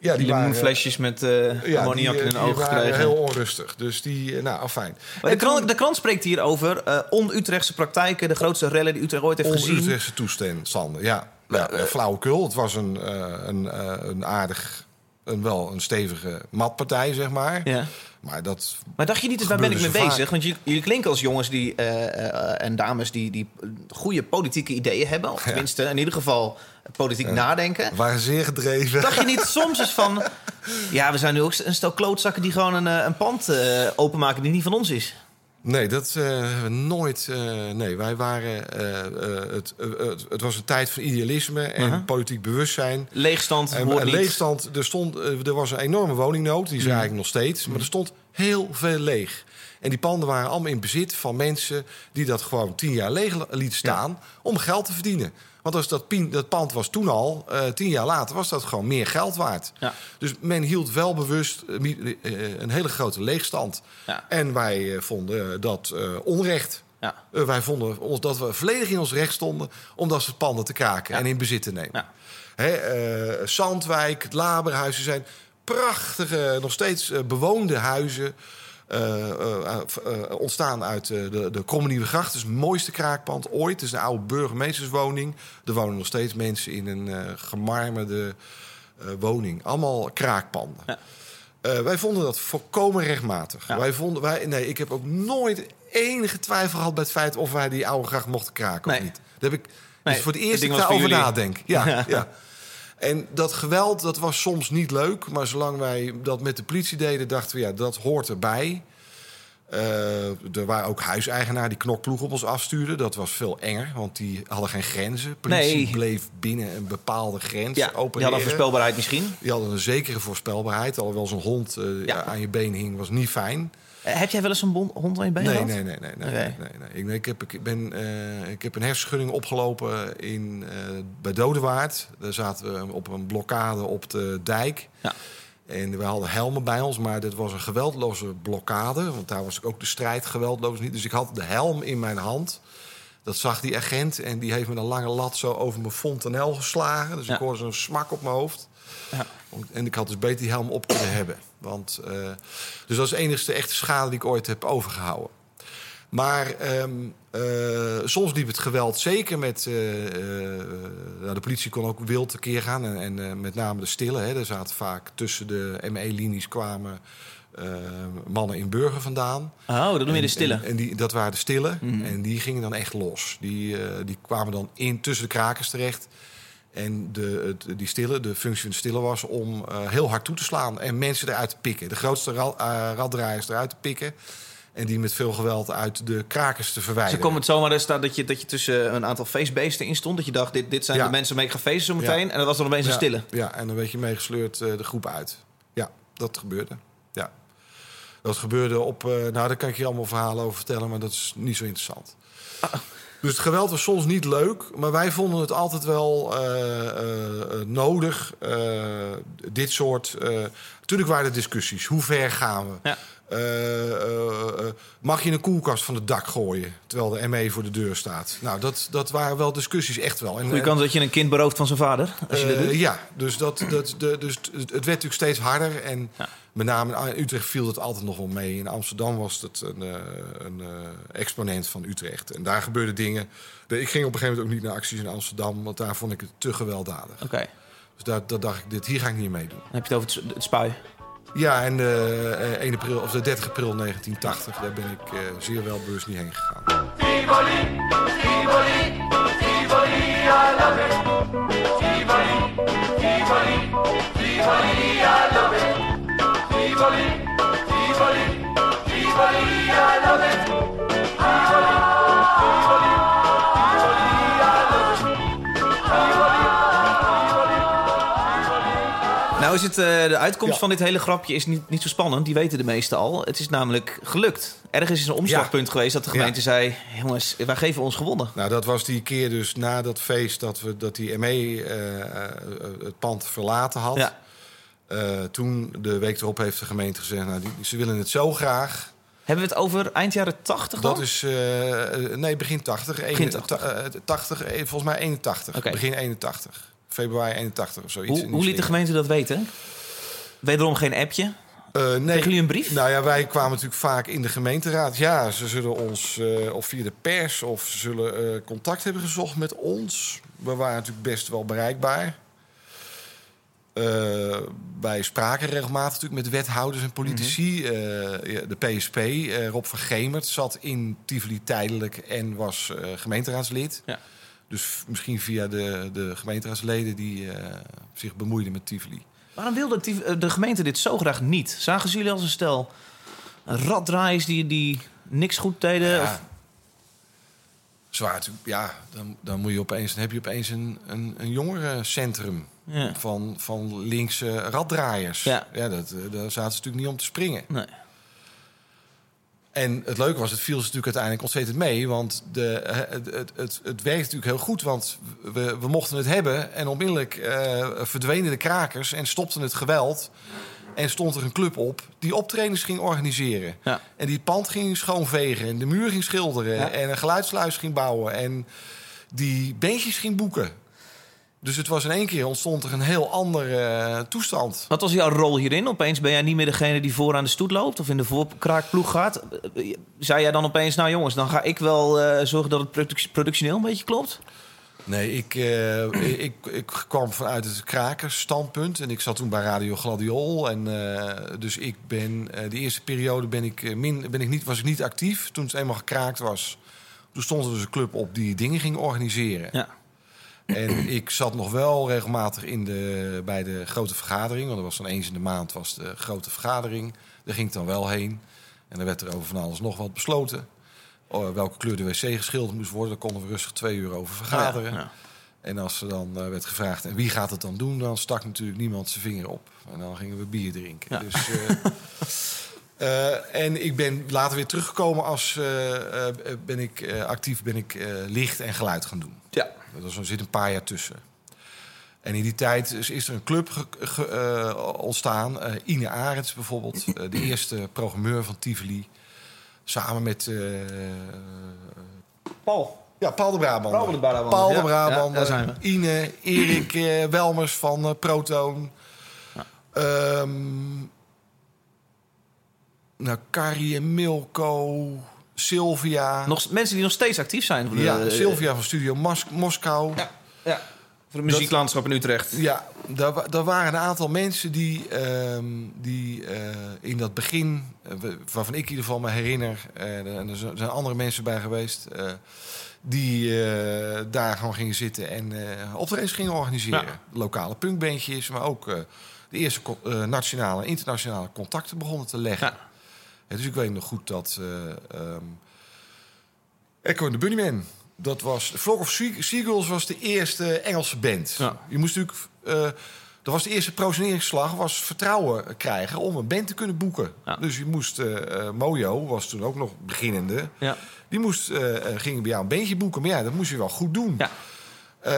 Ja, Die limoenflesjes met ja, ammoniak die, in hun ogen gekregen. heel onrustig. Dus die, nou, fijn. Maar de, krant, de krant spreekt hier over eh, on-Utrechtse praktijken. De grootste rellen die Utrecht ooit heeft gezien. On-Utrechtse toestand, Sander. Ja, ja eh, flauwekul. Het was een, eh, een, eh, een aardig, een, wel een stevige matpartij, zeg maar. Ja. Maar dat Maar dacht je niet, dus waar ben ik mee bezig? Want jullie, jullie klinken als jongens die, eh, eh, en dames die, die goede politieke ideeën hebben. Of tenminste, in ieder geval politiek nadenken. waren zeer gedreven. Dacht je niet soms eens van... Ja, we zijn nu ook een stel klootzakken die gewoon een, eh, een pand eh, openmaken die niet van ons is. Nee, dat eh, hebben we nooit. eh, nee, wij waren. eh, het, het, het was een tijd van idealisme en politiek bewustzijn. Leegstand En, hoort en niet. leegstand, er, stond, er was een enorme woningnood, die is er eigenlijk nog steeds. Maar er stond heel veel leeg. En die panden waren allemaal in bezit van mensen die dat gewoon tien jaar leeg lieten staan om geld te verdienen. Want als dat, pien- dat pand was toen al, eh, tien jaar later, was dat gewoon meer geld waard. Ja. Dus men hield wel bewust eh, eh, een hele grote leegstand. Ja. En wij vonden dat onrecht. Ja. Wij vonden ons, dat we volledig in ons recht stonden om dat soort panden te kraken en in bezit te nemen. Hè, Zandwijk, het Laberhuizen zijn prachtige, nog steeds bewoonde huizen. Eh, eh, eh, ontstaan uit de, de Kromme Nieuwe Gracht. Het is het mooiste kraakpand ooit. Het is een oude burgemeesterswoning. Er wonen nog steeds mensen in een gemarmerde woning. Allemaal kraakpanden. Ja. Wij vonden dat volkomen rechtmatig. Ja. Wij vonden, wij, nee, ik heb ook nooit enige twijfel gehad bij het feit of wij die oude gracht mochten kraken Nee. of niet. Dat heb ik Nee, dus voor het eerst dat ik daarover jullie. nadenk. Ja, Ja. ja. En dat geweld, dat was soms niet leuk. Maar zolang wij dat met de politie deden, dachten we, ja, dat hoort erbij. Eh, er waren ook huiseigenaren die knokploeg op ons afstuurden. Dat was veel enger, want die hadden geen grenzen. Politie Nee. bleef binnen een bepaalde grens Ja, die opereren. hadden voorspelbaarheid misschien. Die hadden een zekere voorspelbaarheid. Alhoewel zo'n hond eh, Ja. aan je been hing, was niet fijn. Eh, heb jij wel eens een bon- hond aan je been Nee, gehad? nee, nee, nee, nee, nee, nee, nee. Ik, heb, ik, ben, eh, ik heb een hersenschudding opgelopen in, eh, bij Dodewaard. Daar zaten we op een blokkade op de dijk. Ja. En we hadden helmen bij ons, maar dit was een geweldloze blokkade. Want daar was ook de strijd geweldloos niet. Dus ik had de helm in mijn hand. Dat zag die agent en die heeft met een lange lat zo over mijn fontanel geslagen. Dus Ja. ik hoorde zo'n smak op mijn hoofd. Ja. En ik had dus beter die helm op kunnen hebben. Want, eh, dus dat is de enigste echte schade die ik ooit heb overgehouden. Maar ehm, eh, soms liep het geweld zeker met... eh, nou, de politie kon ook wild tekeer gaan. En, en met name de stille. Hè. Er zaten vaak tussen de ME-linies kwamen mannen in burger vandaan. Oh, dat noem je de stille. En, en die, dat waren de stille. Mhm. En die gingen dan echt los. Die, die kwamen dan in tussen de krakers terecht. En de, het, die stille, de functie van de stille was om eh, heel hard toe te slaan en mensen eruit te pikken. De grootste ra eh, raddraaiers eruit te pikken. En die met veel geweld uit de krakers te Ze verwijderen. kwam het zomaar er staan dat je, dat je tussen een aantal feestbeesten in stond. Dat je dacht, dit, dit zijn Ja. de mensen waarmee ik ga feesten zo meteen. Ja. En dat was dan opeens een ja, stille. Ja, en dan werd je meegesleurd eh, de groep uit. Ja, dat gebeurde. Ja. Dat gebeurde op... eh, nou, daar kan ik je allemaal verhalen over vertellen, maar dat is niet zo interessant. Dus het geweld was soms niet leuk, maar wij vonden het altijd wel eh, eh, eh, nodig. dit soort. natuurlijk waren er discussies. Hoe ver gaan we? Ja. Eh, eh, eh, mag je een koelkast van het dak gooien terwijl de ME voor de deur staat? Nou, dat, dat waren wel discussies, echt wel. En, Goeie kans dat je een kind berooft van zijn vader. Als je dat doet. ja, dus, dat, dat, de, dus het het werd natuurlijk steeds harder. En Ja. met name in Utrecht viel het altijd nog wel mee. In Amsterdam was het een, een exponent van Utrecht. En daar gebeurden dingen. Ik ging op een gegeven moment ook niet naar acties in Amsterdam, want daar vond ik het te gewelddadig. Oké, Dus daar, dat dacht ik, dit, hier ga ik niet meedoen. dan heb je het over het, het spui. Ja, en de, eh, 1 april, of de 30 april 1980, daar ben ik eh, zeer wel bewust niet heen gegaan. Tivoli, Tivoli, Tivoli, I love it. Tivoli, Tivoli, Tivoli, I love it. Het, eh, de uitkomst Ja. van dit hele grapje is niet, niet zo spannend. Die weten de meesten al. Het is namelijk gelukt. Ergens is een omslagpunt geweest dat de gemeente Ja. zei... jongens, wij geven ons gewonnen. Nou, dat was die keer dus na dat feest dat, we, dat die ME eh, eh, het pand verlaten had. Ja. Toen, de week erop, heeft de gemeente gezegd... Nou, die, ze willen het zo graag. Hebben we het over eind jaren 80 dan? Dat is... nee, begin 80. Begin Een- 80. ta- eh, 80 eh, volgens mij 81. Oké. Begin 81. Februari 81 of zoiets. hoe hoe liet de gemeente dat weten? Wederom geen appje. Eh, nee, Kregen jullie een brief? Nou ja, wij kwamen natuurlijk vaak in de gemeenteraad. Ja, ze zullen ons, eh, of via de pers, of ze zullen eh, contact hebben gezocht met ons. We waren natuurlijk best wel bereikbaar. Wij spraken regelmatig natuurlijk met wethouders en politici. Mhm. De PSP, Rob van Gemert, zat in Tivoli tijdelijk en was gemeenteraadslid. Ja. Dus misschien via de, de gemeenteraadsleden die eh, zich bemoeiden met Tivoli. Waarom wilde eh, de gemeente dit zo graag niet? Zagen ze jullie als een stel raddraaiers die, die niks goed deden? Ja. Of- Zwaar. Ja, dan, dan, moet je opeens, dan heb je opeens een, een, een jongerencentrum Ja. van, van linkse raddraaiers. Ja. dat, eh, daar zaten ze natuurlijk niet om te springen. Nee. En het leuke was, het viel ze natuurlijk uiteindelijk ontzettend mee. Want de, eh, het, het, het, het werkte natuurlijk heel goed. Want we, we mochten het hebben. En onmiddellijk eh, verdwenen de krakers en stopte het geweld. En stond er een club op die optredens ging organiseren. Ja. En die het pand ging schoonvegen. En de muur ging schilderen. Ja. En een geluidssluis ging bouwen. En die beentjes ging boeken. Dus het was in één keer ontstond er een heel andere eh, toestand. Wat was jouw rol hierin? Opeens ben jij niet meer degene die vooraan de stoet loopt of in de voorkraakploeg gaat. Eh, Zei jij dan opeens, nou jongens, dan ga ik wel eh, zorgen dat het produc- productioneel een beetje klopt? Nee, ik, ik, ik kwam vanuit het krakersstandpunt. En ik zat toen bij Radio Gladiol. En, dus ik ben, de eerste periode ben ik, min, ben ik niet, was ik niet actief. Toen het eenmaal gekraakt was, toen stond er dus een club op die dingen ging organiseren. Ja. En ik zat nog wel regelmatig in de, bij de grote vergadering. Want er was dan eens in de maand was de grote vergadering. Daar ging ik dan wel heen. En dan werd er over van alles nog wat besloten. Oh, welke kleur de wc geschilderd moest worden. Daar konden we rustig twee uur over vergaderen. Ja. En als er dan eh, werd gevraagd, en wie gaat het dan doen? Dan stak natuurlijk niemand zijn vinger op. En dan gingen we bier drinken. Ja. Dus, eh, eh, en ik ben later weer teruggekomen als ben ik, actief ben ik licht en geluid gaan doen. Ja. Er zit een paar jaar tussen. En in die tijd is, is er een club ge- ge- eh, ontstaan. Eh, Ine Arends bijvoorbeeld, eh, de eerste programmeur van Tivoli. Samen met eh, Paul. ja, Paul de Brabander. Paul de Brabander, Paul de ja. Ja, zijn we. Ine, Erik eh, Welmers van eh, Protoon. Ehm, nou, Carrie en Milko, Sylvia. Nog mensen die nog steeds actief zijn. Voor ja, Sylvia van Studio Mas- Moskou. Ja, ja. Voor het muzieklandschap in Utrecht. Ja, daar, daar waren een aantal mensen die, ehm, die eh, in dat begin, eh, waarvan ik in ieder geval me herinner, eh, en er zijn andere mensen bij geweest, die daar gewoon gingen zitten en optredens gingen organiseren. Ja. Lokale punkbandjes, maar ook de eerste nationale en internationale contacten begonnen te leggen. Ja. Ja, dus ik weet nog goed dat ehm Echo and the Bunnymen, dat was... Flock of Sea- Seagulls was de eerste Engelse band. Ja. Je moest natuurlijk... eh dat was de eerste positioneringsslag, was vertrouwen krijgen om een band te kunnen boeken. Ja. Dus je moest... eh Mojo was toen ook nog beginnende. Ja. Die moest, ging bij jou een bandje boeken. Maar ja, dat moest je wel goed doen. Ja.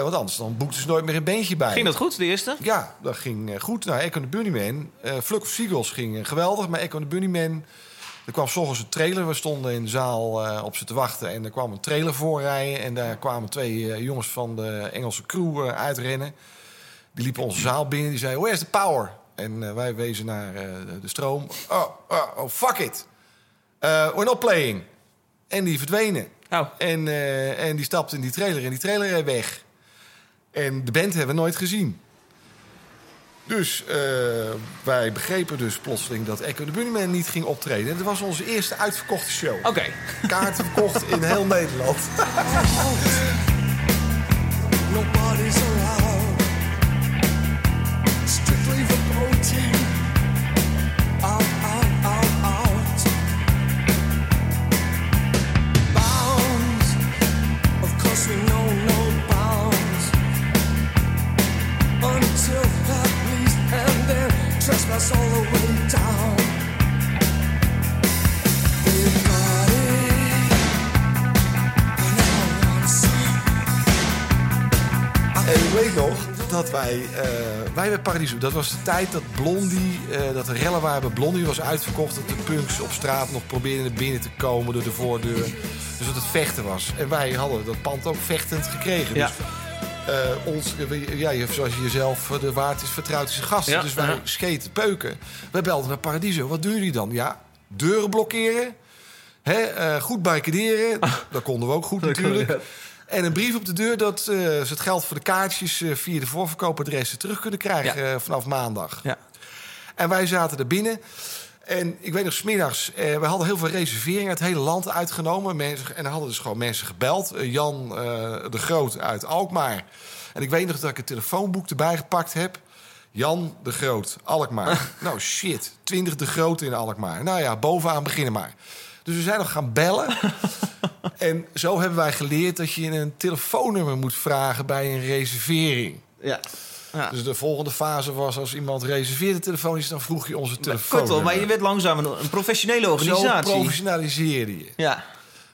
Want anders dan boekten ze nooit meer een bandje bij. Ging dat goed, de eerste? Ja, dat ging goed. Nou, Echo the Bunnyman. Flock of Seagulls ging geweldig. Maar Echo the Bunnyman... Er kwam 's ochtends een trailer. We stonden in de zaal eh, op ze te wachten. En er kwam een trailer voorrijden. En daar kwamen twee eh, jongens van de Engelse crew eh, uitrennen. Die liepen onze zaal binnen. Die zeiden, where's the power? En wij wezen naar de, stroom. Oh, oh, oh, fuck it. We're not playing. En die verdwenen. Oh. En, en die stapte in die trailer en die trailer reed weg. En de band hebben we nooit gezien. Dus eh, wij begrepen dus plotseling dat Echo de Bunnyman niet ging optreden. En dat was onze eerste uitverkochte show. Oké. Kaarten verkocht in heel Nederland. dat wij, eh wij bij Paradiso, dat was de tijd dat Blondie, eh, dat de rellen waren bij Blondie was uitverkocht. Dat de punks op straat nog probeerden naar binnen te komen door de voordeur. Dus dat het vechten was. En wij hadden dat pand ook vechtend gekregen. Ja. Dus ons, ja, je- zoals je jezelf eh, de waard is, vertrouwd is gasten. Ja, dus wij ja. scheten peuken. We belden naar Paradiso. Wat doen jullie dan? Ja, deuren blokkeren. Hè, eh, goed barricaderen. Dat konden we ook goed natuurlijk. En een brief op de deur dat eh, ze het geld voor de kaartjes eh, via de voorverkoopadressen terug kunnen krijgen eh, vanaf maandag. Ja. En wij zaten er binnen. En ik weet nog, smiddags, eh, we hadden heel veel reserveringen uit het hele land uitgenomen. Mensen, en er hadden dus gewoon mensen gebeld. Eh, Jan eh, de Groot uit Alkmaar. En ik weet nog dat ik het telefoonboek erbij gepakt heb. Jan de Groot, Alkmaar. nou shit, 20 de Groot in Alkmaar. Nou ja, bovenaan beginnen maar. Dus we zijn nog gaan bellen. en zo hebben wij geleerd dat je een telefoonnummer moet vragen bij een reservering. Ja. Ja. Dus de volgende fase was als iemand reserveerde telefonisch, dan vroeg je onze telefoon. Kortom, maar je werd langzaam een, professionele Zo organisatie. professionaliseerde je. ja.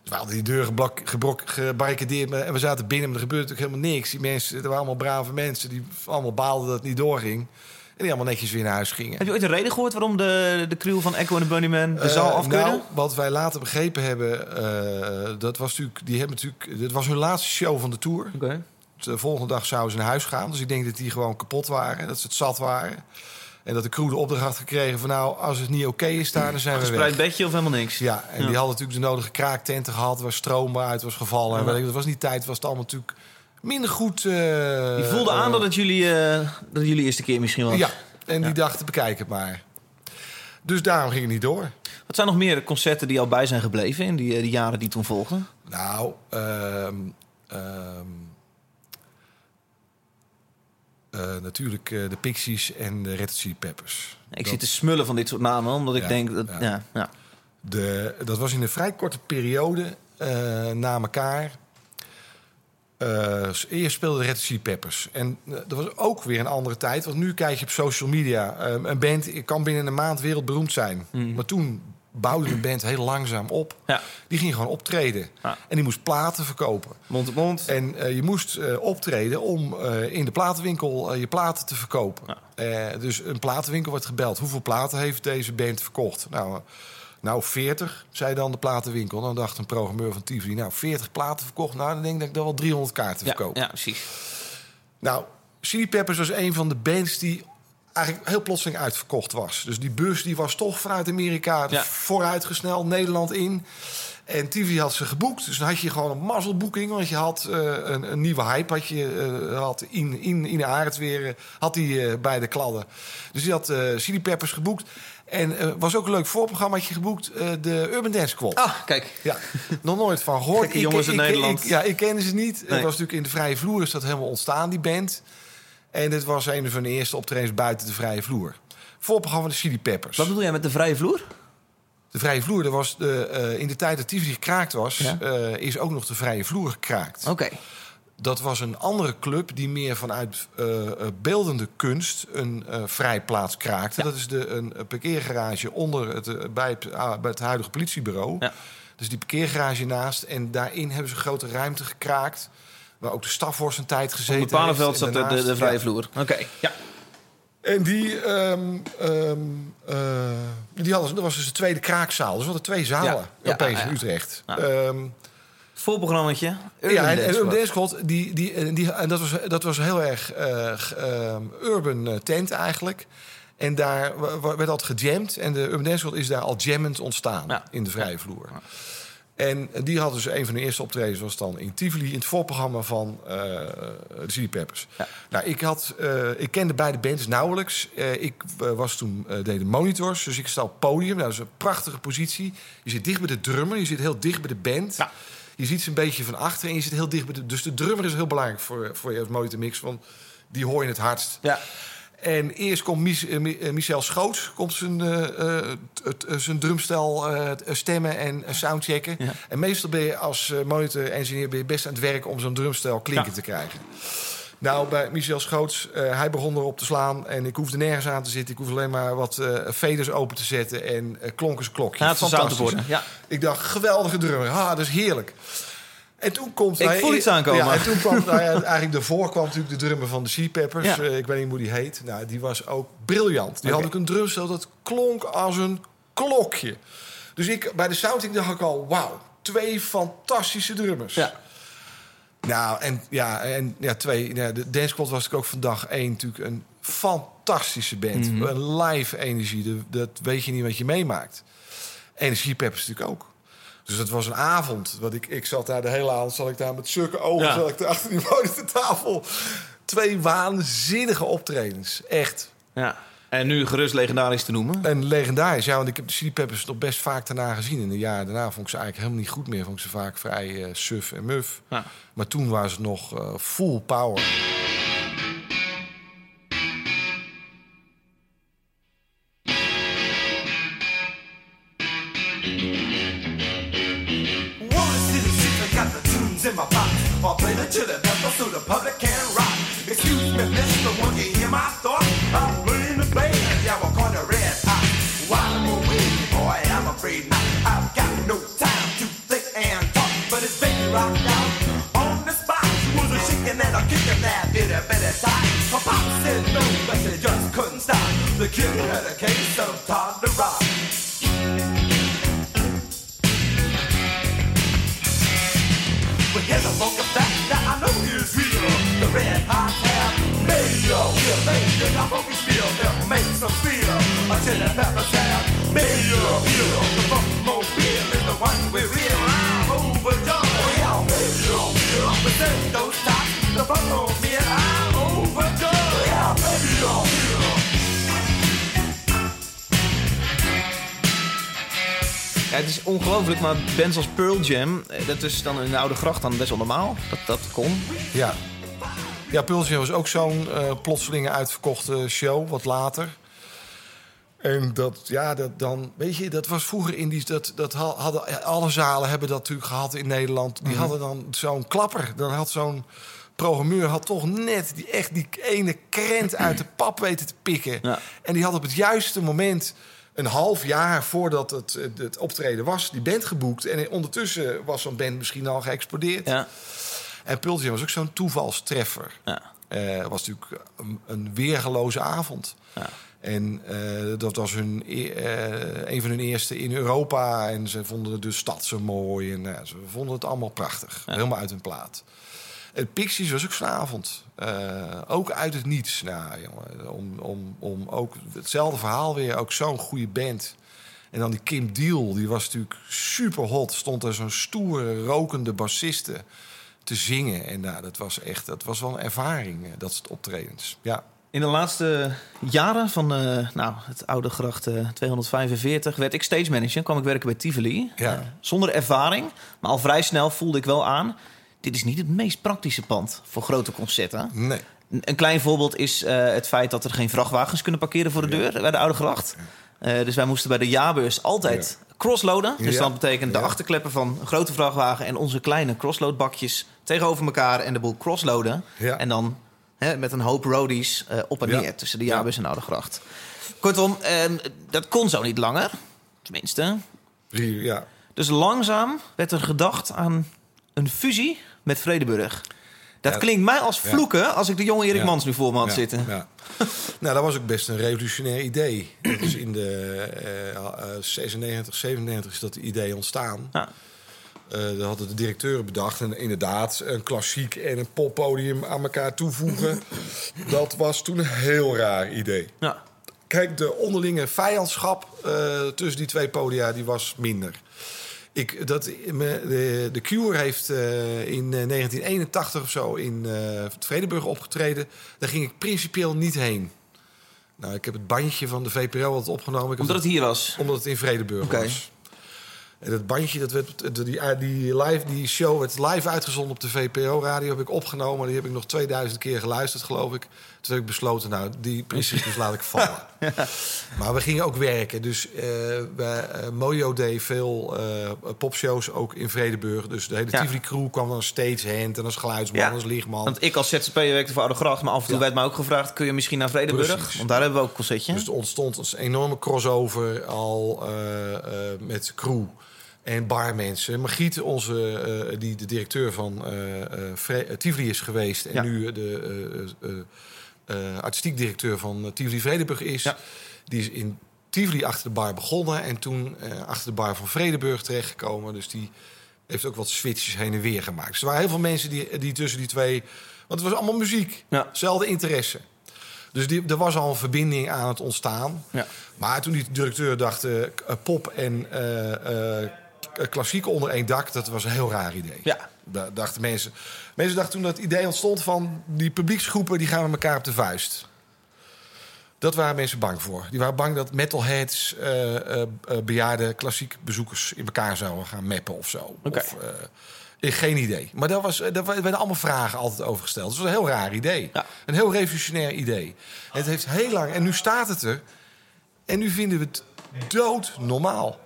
Dus we hadden die deur geblok, gebrok, gebarricadeerd en we zaten binnen, maar er gebeurde natuurlijk helemaal niks. Die mensen, er waren allemaal brave mensen die allemaal baalden dat het niet doorging. En die allemaal netjes weer naar huis gingen. Heb je ooit een reden gehoord waarom de, de crew van Echo en de Bunnyman de Eh, zaal afkeurde? Nou, wat wij later begrepen hebben, eh, dat was natuurlijk, die hebben natuurlijk, dit was hun laatste show van de tour. Oké. De volgende dag zouden ze naar huis gaan. Dus ik denk dat die gewoon kapot waren, dat ze het zat waren. En dat de crew de opdracht had gekregen van nou, als het niet oké is daar, dan zijn we weg. Gespreid bedje of helemaal niks? Ja, en Ja. die hadden natuurlijk de nodige kraaktenten gehad... waar stroom uit was gevallen. En ik, dat was niet tijd, was het allemaal natuurlijk minder goed... eh, Je voelde aan eh, dat het jullie, eh, dat jullie eerste keer misschien was. Ja, en die dachten, bekijk het maar. Dus daarom ging het niet door. Wat zijn nog meer concerten die al bij zijn gebleven in die, eh, die jaren die toen volgden? Nou, ehm, eh, natuurlijk eh, de Pixies en de Red Hot Chili Peppers. Ik Dat- zit te smullen van dit soort namen, omdat ik denk... Dat, ja. ja. Ja, De, dat was in een vrij korte periode eh, na elkaar. Eerst speelde de Red Hot Chili Peppers. En dat was ook weer een andere tijd. Want nu kijk je op social media. een band kan binnen een maand wereldberoemd zijn. Maar toen bouwde de band heel langzaam op. Ja. Die ging gewoon optreden. Ja. En die moest platen verkopen. Mond op mond. En eh, je moest eh, optreden om eh, in de platenwinkel je platen te verkopen. Dus een platenwinkel wordt gebeld. Hoeveel platen heeft deze band verkocht? Nou, nou 40, zei dan de platenwinkel. Dan dacht een programmeur van Tivoli, nou 40 platen verkocht. Nou, dan denk ik dat ik dan wel 300 kaarten ja, verkoop. ja, precies. Nou, Chili Peppers was een van de bands die eigenlijk heel plotseling uitverkocht was. Dus die bus die was toch vanuit Amerika Ja. vooruitgesneld Nederland in. En TV had ze geboekt. Dus dan had je gewoon een mazzelboeking. Want je had eh, een, een nieuwe hype. Had je eh, had in, in, in de aard weer eh, had die, eh, bij de kladden. Dus die had Chili Peppers geboekt. En was ook een leuk voorprogrammaatje geboekt. de Urban Dance Squad. Ah, kijk. Ja, nog nooit van gehoord. Gekke jongens uit Nederland. Ik, ja, ik kende ze niet. Het Nee. was natuurlijk in de vrije vloer is dat helemaal ontstaan, die band. En dit was een van de eerste optredens buiten de vrije vloer. Voorprogramma van de Chili Peppers. Wat bedoel jij met de vrije vloer? De vrije vloer, dat was de, eh, in de tijd dat Tivoli gekraakt was... Ja. eh, is ook nog de vrije vloer gekraakt. Oké. Dat was een andere club die meer vanuit eh, beeldende kunst een vrijplaats kraakte. Ja. Dat is de, een, een parkeergarage onder het, bij, het, ah, bij het huidige politiebureau. Ja. Dus die parkeergarage naast. En daarin hebben ze grote ruimte gekraakt. Waar ook de stafworst een tijd gezeten Op. En zat de, de, de vrije ja. vloer. Oké, ja. En die, ehm, ehm, eh, die hadden, dat was dus de tweede kraakzaal. Dus we hadden twee zalen Ja. Ja, opeens ja. in Utrecht. Ja. Ehm, Voorprogrammaatje. ja, en, en Urban Dance Squad, die, die, en die, en dat, was, dat was heel erg eh, ehm, urban eh, tent eigenlijk. En daar werd altijd gejamd. En de Urban Dance Squad is daar al jammend ontstaan Ja. in de vrije vloer. En die hadden dus een van de eerste optredens was dan in Tivoli... in het voorprogramma van eh de Chili Peppers. Ja. Nou, ik, had, eh, ik kende beide bands nauwelijks. Eh, ik was toen, deed de monitors, dus ik sta op podium. Nou, dat is een prachtige positie. Je zit dicht bij de drummer, je zit heel dicht bij de band. Ja. Je ziet ze een beetje van achter en je zit heel dicht bij de... Dus de drummer is heel belangrijk voor, voor je als monitormix, want die hoor je het hardst. Ja. En eerst komt Mich- eh, eh, Michel Schoots, komt zijn, eh, zijn drumstel stemmen en soundchecken. Ja. En meestal ben je als monitor-engineer ben je best aan het werk om zo'n drumstel klinken Ja. te krijgen. Nou, bij Michel Schoots, eh, hij begon erop te slaan en ik hoefde nergens aan te zitten. Ik hoefde alleen maar wat faders open te zetten en eh klonk eens klokje. Ja, het Fantastisch. worden. Ja. Ik dacht, geweldige drummer. Ha, dat is heerlijk. En toen komt Ik hij- voel iets aankomen. Ja, en toen kwam nou ja, eigenlijk daarvoor kwam natuurlijk de drummer van de Sea Peppers. Ja. Eh, ik weet niet hoe die heet. Nou, die was ook briljant. Die had ook een drumstel dat klonk als een klokje. Dus ik bij de sounding dacht ik al, wauw, twee fantastische drummers. Ja. Nou, en ja, en ja, twee. Ja, de Dance Squad was natuurlijk ook van dag één natuurlijk een fantastische band. Mhm. Een live energie. De- dat weet je niet wat je meemaakt. Energiepeppers natuurlijk ook. Dus het was een avond. Wat ik, ik zat daar de hele avond, zat ik daar met zulke ogen, Ja. zat ik daar achter die monitortafel. Twee waanzinnige optredens. Echt. Ja. En nu gerust legendarisch te noemen. En legendarisch, ja, want ik heb de Chili Peppers nog best vaak daarna gezien. In de jaren daarna vond ik ze eigenlijk helemaal niet goed meer. Vond ik ze vaak vrij eh, suf en muf. Ja. Maar toen waren ze nog eh, full power. Bands als Pearl Jam, eh, dat is dan in de oude gracht dan best wel normaal. Dat dat kon. Ja. Ja, Pulsje was ook zo'n eh plotselinge uitverkochte show, wat later. En dat, ja, dat dan, weet je, dat was vroeger in die, dat, dat ha- hadden, alle zalen hebben dat natuurlijk gehad in Nederland. Die hadden dan zo'n klapper. Dan had zo'n programmeur had toch net die, echt die ene krent uit de pap weten te pikken. Ja. En die had op het juiste moment, een half jaar voordat het, het, optreden was, die band geboekt. En ondertussen was zo'n band misschien al geëxplodeerd. Ja. En Pultje was ook zo'n toevalstreffer. Ja. Eh, was natuurlijk een, een weergeloze avond. Ja. En eh, dat was hun, e- eh, een van hun eerste in Europa. En ze vonden de stad zo mooi. En ze vonden het allemaal prachtig. Helemaal uit hun plaat. En Pixies was ook zo'n avond. Eh, ook uit het niets. Nou, jongen, om, om, om ook hetzelfde verhaal weer. Ook zo'n goede band. En dan die Kim Deal, die was natuurlijk super hot. Stond er zo'n stoere, rokende bassiste te zingen. En nou, dat was echt, dat was wel een ervaring, eh, dat soort optredens. Ja. In de laatste jaren van eh, nou, het oude gracht eh, 245 werd ik stage manager. kwam ik werken bij Tivoli. Ja. Zonder ervaring, maar al vrij snel voelde ik wel aan... dit is niet het meest praktische pand voor grote concerten. Nee. Een klein voorbeeld is eh, het feit dat er geen vrachtwagens kunnen parkeren voor de deur bij de Oude Gracht. Eh, dus wij moesten bij de jaarbeurs altijd crossloaden. Dus Ja. dat betekent de Ja. achterkleppen van een grote vrachtwagen en onze kleine crossloadbakjes tegenover elkaar en de boel crossloaden. Ja. En dan hè, met een hoop roadies eh, op en Ja. neer tussen de Ja. jaarbeurs en de Oude Gracht. Kortom, ehm, dat kon zo niet langer. Tenminste. Ja. Dus langzaam werd er gedacht aan een fusie met Vredeburg. Dat Ja. klinkt mij als Ja. vloeken als ik de jonge Erik Ja. Mans nu voor me had zitten. Nou, dat was ook best een revolutionair idee. Dat is in de eh, eh, 96, 97 is dat idee ontstaan. Ja. Eh dat hadden de directeuren bedacht. En inderdaad, een klassiek en een poppodium aan elkaar toevoegen. dat was toen een heel raar idee. Kijk, de onderlinge vijandschap eh, tussen die twee podia die was minder. Ik, dat, me- de, de Cure heeft eh, in eh, 1981 of zo in eh het Vredeburg opgetreden. Daar ging ik principieel niet heen. Nou, ik heb het bandje van de VPRO altijd opgenomen. Ik Omdat het hier was. omdat het in Vredeburg was. En dat bandje, dat werd, die, die, live, die show werd live uitgezonden op de VPRO-radio. Heb ik opgenomen. Die heb ik nog 2000 keer geluisterd, geloof ik. Toen heb ik besloten, nou, die principes laat ik vallen. Maar we gingen ook werken. Dus eh eh, Mojo deed veel eh, popshows, ook in Vredeburg. Dus de hele Ja. Tivoli-crew kwam dan als stagehand en als geluidsman, Ja. als lichtman. Want ik als ZZP'er werkte voor Oude Gracht, maar af en toe werd mij ook gevraagd... kun je misschien naar Vredeburg? Precies. Want daar hebben we ook een concertje. Dus er ontstond een enorme crossover al eh, eh, met crew en barmensen. Margriet, onze, eh, die de directeur van eh eh, Vre- eh, Tivoli is geweest... en Ja. nu de eh, artistiek directeur van eh, Tivoli Vredeburg is... Ja. die is in Tivoli achter de bar begonnen... en toen eh, achter de bar van Vredeburg terechtgekomen. Dus die heeft ook wat switches heen en weer gemaakt. Dus er waren heel veel mensen die, die tussen die twee... Want het was allemaal muziek. Ja. Zelfde interesse. Dus die, er was al een verbinding aan het ontstaan. Ja. Maar toen die directeur dacht... pop en klassiek onder één dak... dat was een heel raar idee. Ja. Da- dachten mensen. Mensen dachten toen dat idee ontstond van... die publieksgroepen die gaan met elkaar op de vuist. Dat waren mensen bang voor. Die waren bang dat metalheads eh, eh, eh, bejaarde klassiek bezoekers in elkaar zouden gaan mappen of zo. Oké. Of, eh, ik geen idee. Maar daar, was, daar werden allemaal vragen altijd over gesteld. Het was een heel raar idee. Ja. Een heel revolutionair idee. En het heeft heel lang... En nu staat het er. En nu vinden we het dood normaal.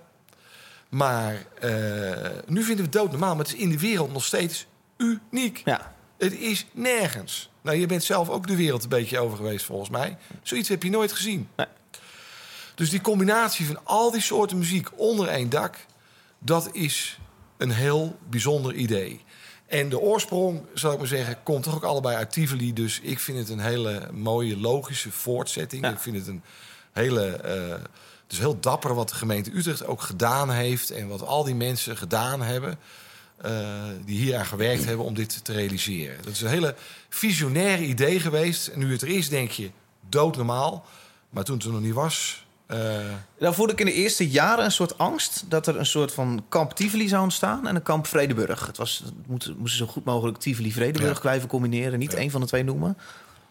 Maar eh, nu vinden we het dood normaal. Maar het is in de wereld nog steeds uniek. Ja. Het is nergens. Nou, je bent zelf ook de wereld een beetje over geweest, volgens mij. Zoiets heb je nooit gezien. Nee. Dus die combinatie van al die soorten muziek onder één dak... dat is een heel bijzonder idee. En de oorsprong, zou ik maar zeggen, komt toch ook allebei uit Tivoli. Dus ik vind het een hele mooie, logische voortzetting. Ja. Ik vind het een hele... eh, het is heel dapper wat de gemeente Utrecht ook gedaan heeft... en wat al die mensen gedaan hebben... eh, die hier aan gewerkt hebben om dit te realiseren. Dat is een hele visionaire idee geweest. En nu het er is, denk je, doodnormaal. Maar toen het er nog niet was... eh, Dan voelde ik in de eerste jaren een soort angst dat er een soort van kamp Tivoli zou ontstaan en een kamp Vredeburg. Het was, het moesten zo goed mogelijk Tivoli-Vredeburg Ja. blijven combineren, niet één van de twee noemen.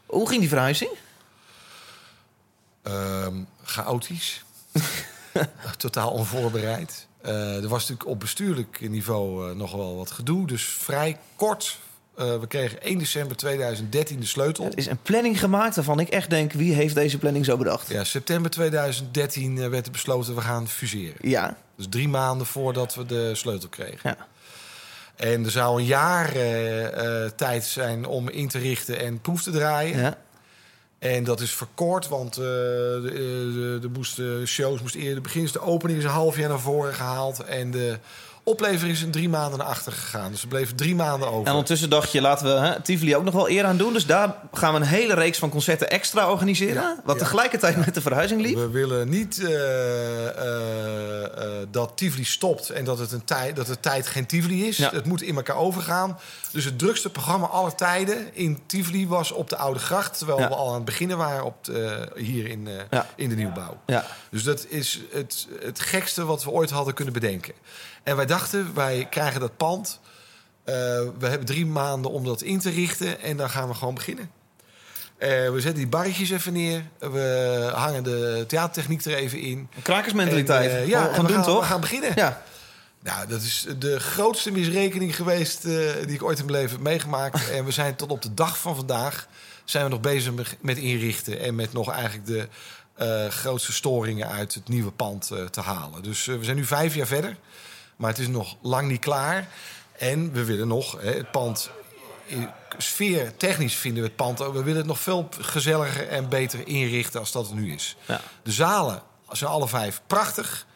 Hoe ging die verhuizing? Ehm, chaotisch. Totaal onvoorbereid. Eh, er was natuurlijk op bestuurlijk niveau eh, nog wel wat gedoe. Dus vrij kort. eh, we kregen 1 december 2013 de sleutel. Er is een planning gemaakt waarvan ik echt denk, wie heeft deze planning zo bedacht? Ja, september 2013 eh, werd er besloten we gaan fuseren. Ja, Dus drie maanden voordat we de sleutel kregen. ja. En er zou een jaar tijd zijn om in te richten en proef te draaien. ja. En dat is verkort, want eh, de, de, de moesten, shows moesten eerder beginnen. De opening is een half jaar naar voren gehaald. En de oplevering is in drie maanden naar achter gegaan. Dus er bleven drie maanden over. En ondertussen dacht je, laten we hè, Tivoli ook nog wel eer aan doen. Dus daar gaan we een hele reeks van concerten extra organiseren. Ja, wat ja. tegelijkertijd met de verhuizing liep. We willen niet eh, eh, eh, dat Tivoli stopt en dat, het een tijd, dat de tijd geen Tivoli is. Ja. Het moet in elkaar overgaan. Dus het drukste programma aller tijden in Tivoli was op de Oude Gracht. Terwijl Ja. we al aan het beginnen waren op de- hier in, eh, Ja. in de nieuwbouw. Ja. Dus dat is het, het gekste wat we ooit hadden kunnen bedenken. En wij dachten, wij krijgen dat pand. eh, we hebben drie maanden om dat in te richten en dan gaan we gewoon beginnen. Eh, we zetten die barretjes even neer. We hangen de theatertechniek er even in. Krakersmentaliteit. En, eh, ja, we gaan we doen gaan, toch? we gaan beginnen. Ja. Nou, dat is de grootste misrekening geweest die ik ooit in mijn leven heb meegemaakt. en we zijn tot op de dag van vandaag zijn we nog bezig met- inrichten en met nog eigenlijk de grootste storingen uit het nieuwe pand te halen. Dus we zijn nu vijf jaar verder, maar het is nog lang niet klaar. En we willen nog hè, het pand. in Sfeer technisch vinden we het pand. We willen het nog veel gezelliger en beter inrichten als dat het nu is. Ja. De zalen zijn alle vijf prachtig,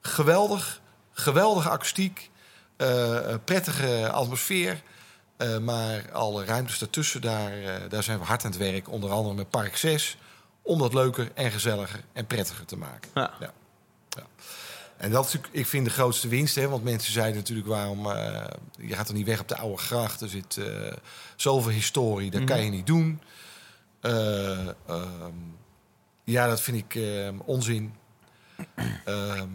geweldig, geweldige akoestiek, eh, prettige atmosfeer. Eh, maar alle ruimtes daartussen, daar, eh, daar zijn we hard aan het werk. Onder andere met Park 6. Om dat leuker en gezelliger en prettiger te maken. Ja. Ja. Ja. En dat is natuurlijk, ik vind de grootste winst. Hè, want mensen zeiden natuurlijk waarom... eh, je gaat er niet weg op de oude gracht. Er zit eh, zoveel historie, dat kan je niet doen. Eh, ehm, ja, dat vind ik eh, onzin. Ehm,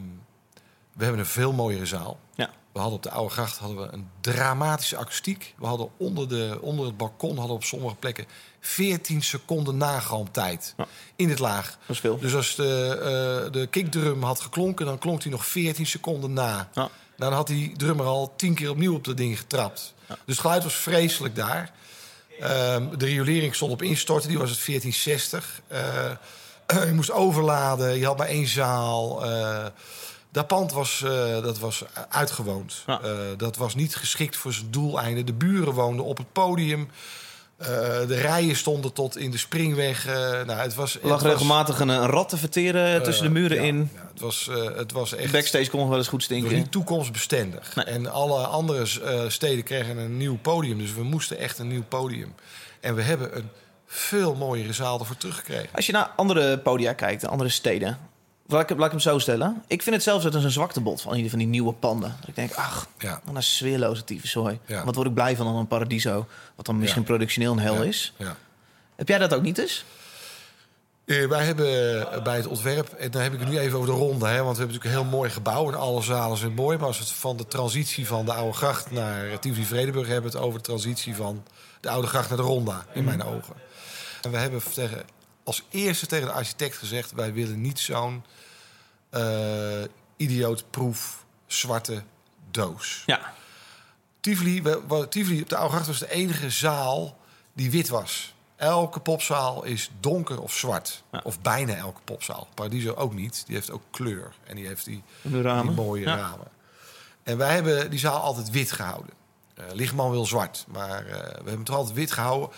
we hebben een veel mooiere zaal. Ja. We hadden op de Oude Gracht hadden we een dramatische akoestiek. We hadden onder, de, onder het balkon hadden op sommige plekken 14 seconden nagalmtijd Ja. in het laag. Dat is veel. Dus als de, eh, de kickdrum had geklonken, dan klonk hij nog 14 seconden na. Ja. Nou, dan had die drummer al tien keer opnieuw op dat ding getrapt. Dus het geluid was vreselijk daar. Ehm, de riolering stond op instorten, die was het 1460. Eh, je moest overladen, je had maar één zaal. Eh, dat pand was, eh, dat was uitgewoond. Ja. Eh, dat was niet geschikt voor zijn doeleinden. De buren woonden op het podium. Eh, de rijen stonden tot in de springweg. Nou, het was, Er lag het was- regelmatig een, een rat te verteren tussen de muren ja, in. ja, het, was, het was echt Backstage kon nog wel eens goed stinken. niet toekomstbestendig. Nee. En alle andere steden kregen een nieuw podium. Dus we moesten echt een nieuw podium. En we hebben een veel mooiere zaal ervoor teruggekregen. Als je naar andere podia kijkt, andere steden. Laat ik, laat ik hem zo stellen. Ik vind het zelfs dat een zwaktebod van ieder van die nieuwe panden. Dat ik denk, ach, Ja. wat een sfeerloze tyfuszooi. Ja. Wat word ik blij van dan een Paradiso. Wat dan misschien productioneel een hel is. Ja. Heb jij dat ook niet eens? Eh, wij hebben eh, bij het ontwerp, en dan heb ik het nu even over de ronde, hè, want we hebben natuurlijk een heel mooi gebouw en alle zalen zijn mooi. Maar als we het van de transitie van de Oude Gracht naar Tivoli Vredenburg hebben, het over de transitie van de Oude Gracht naar de Ronda, in mijn ogen. En we hebben tegen, als eerste tegen de architect gezegd: wij willen niet zo'n eh idiootproef zwarte doos. Ja. Tivoli, we, Tivoli op de Oude Gracht was de enige zaal die wit was. Elke popzaal is donker of zwart. Ja. Of bijna elke popzaal. Paradiso ook niet. Die heeft ook kleur. En die heeft die, mooie Ja. ramen. En wij hebben die zaal altijd wit gehouden. Eh Lichtman wil zwart. Maar eh, we hebben het altijd wit gehouden.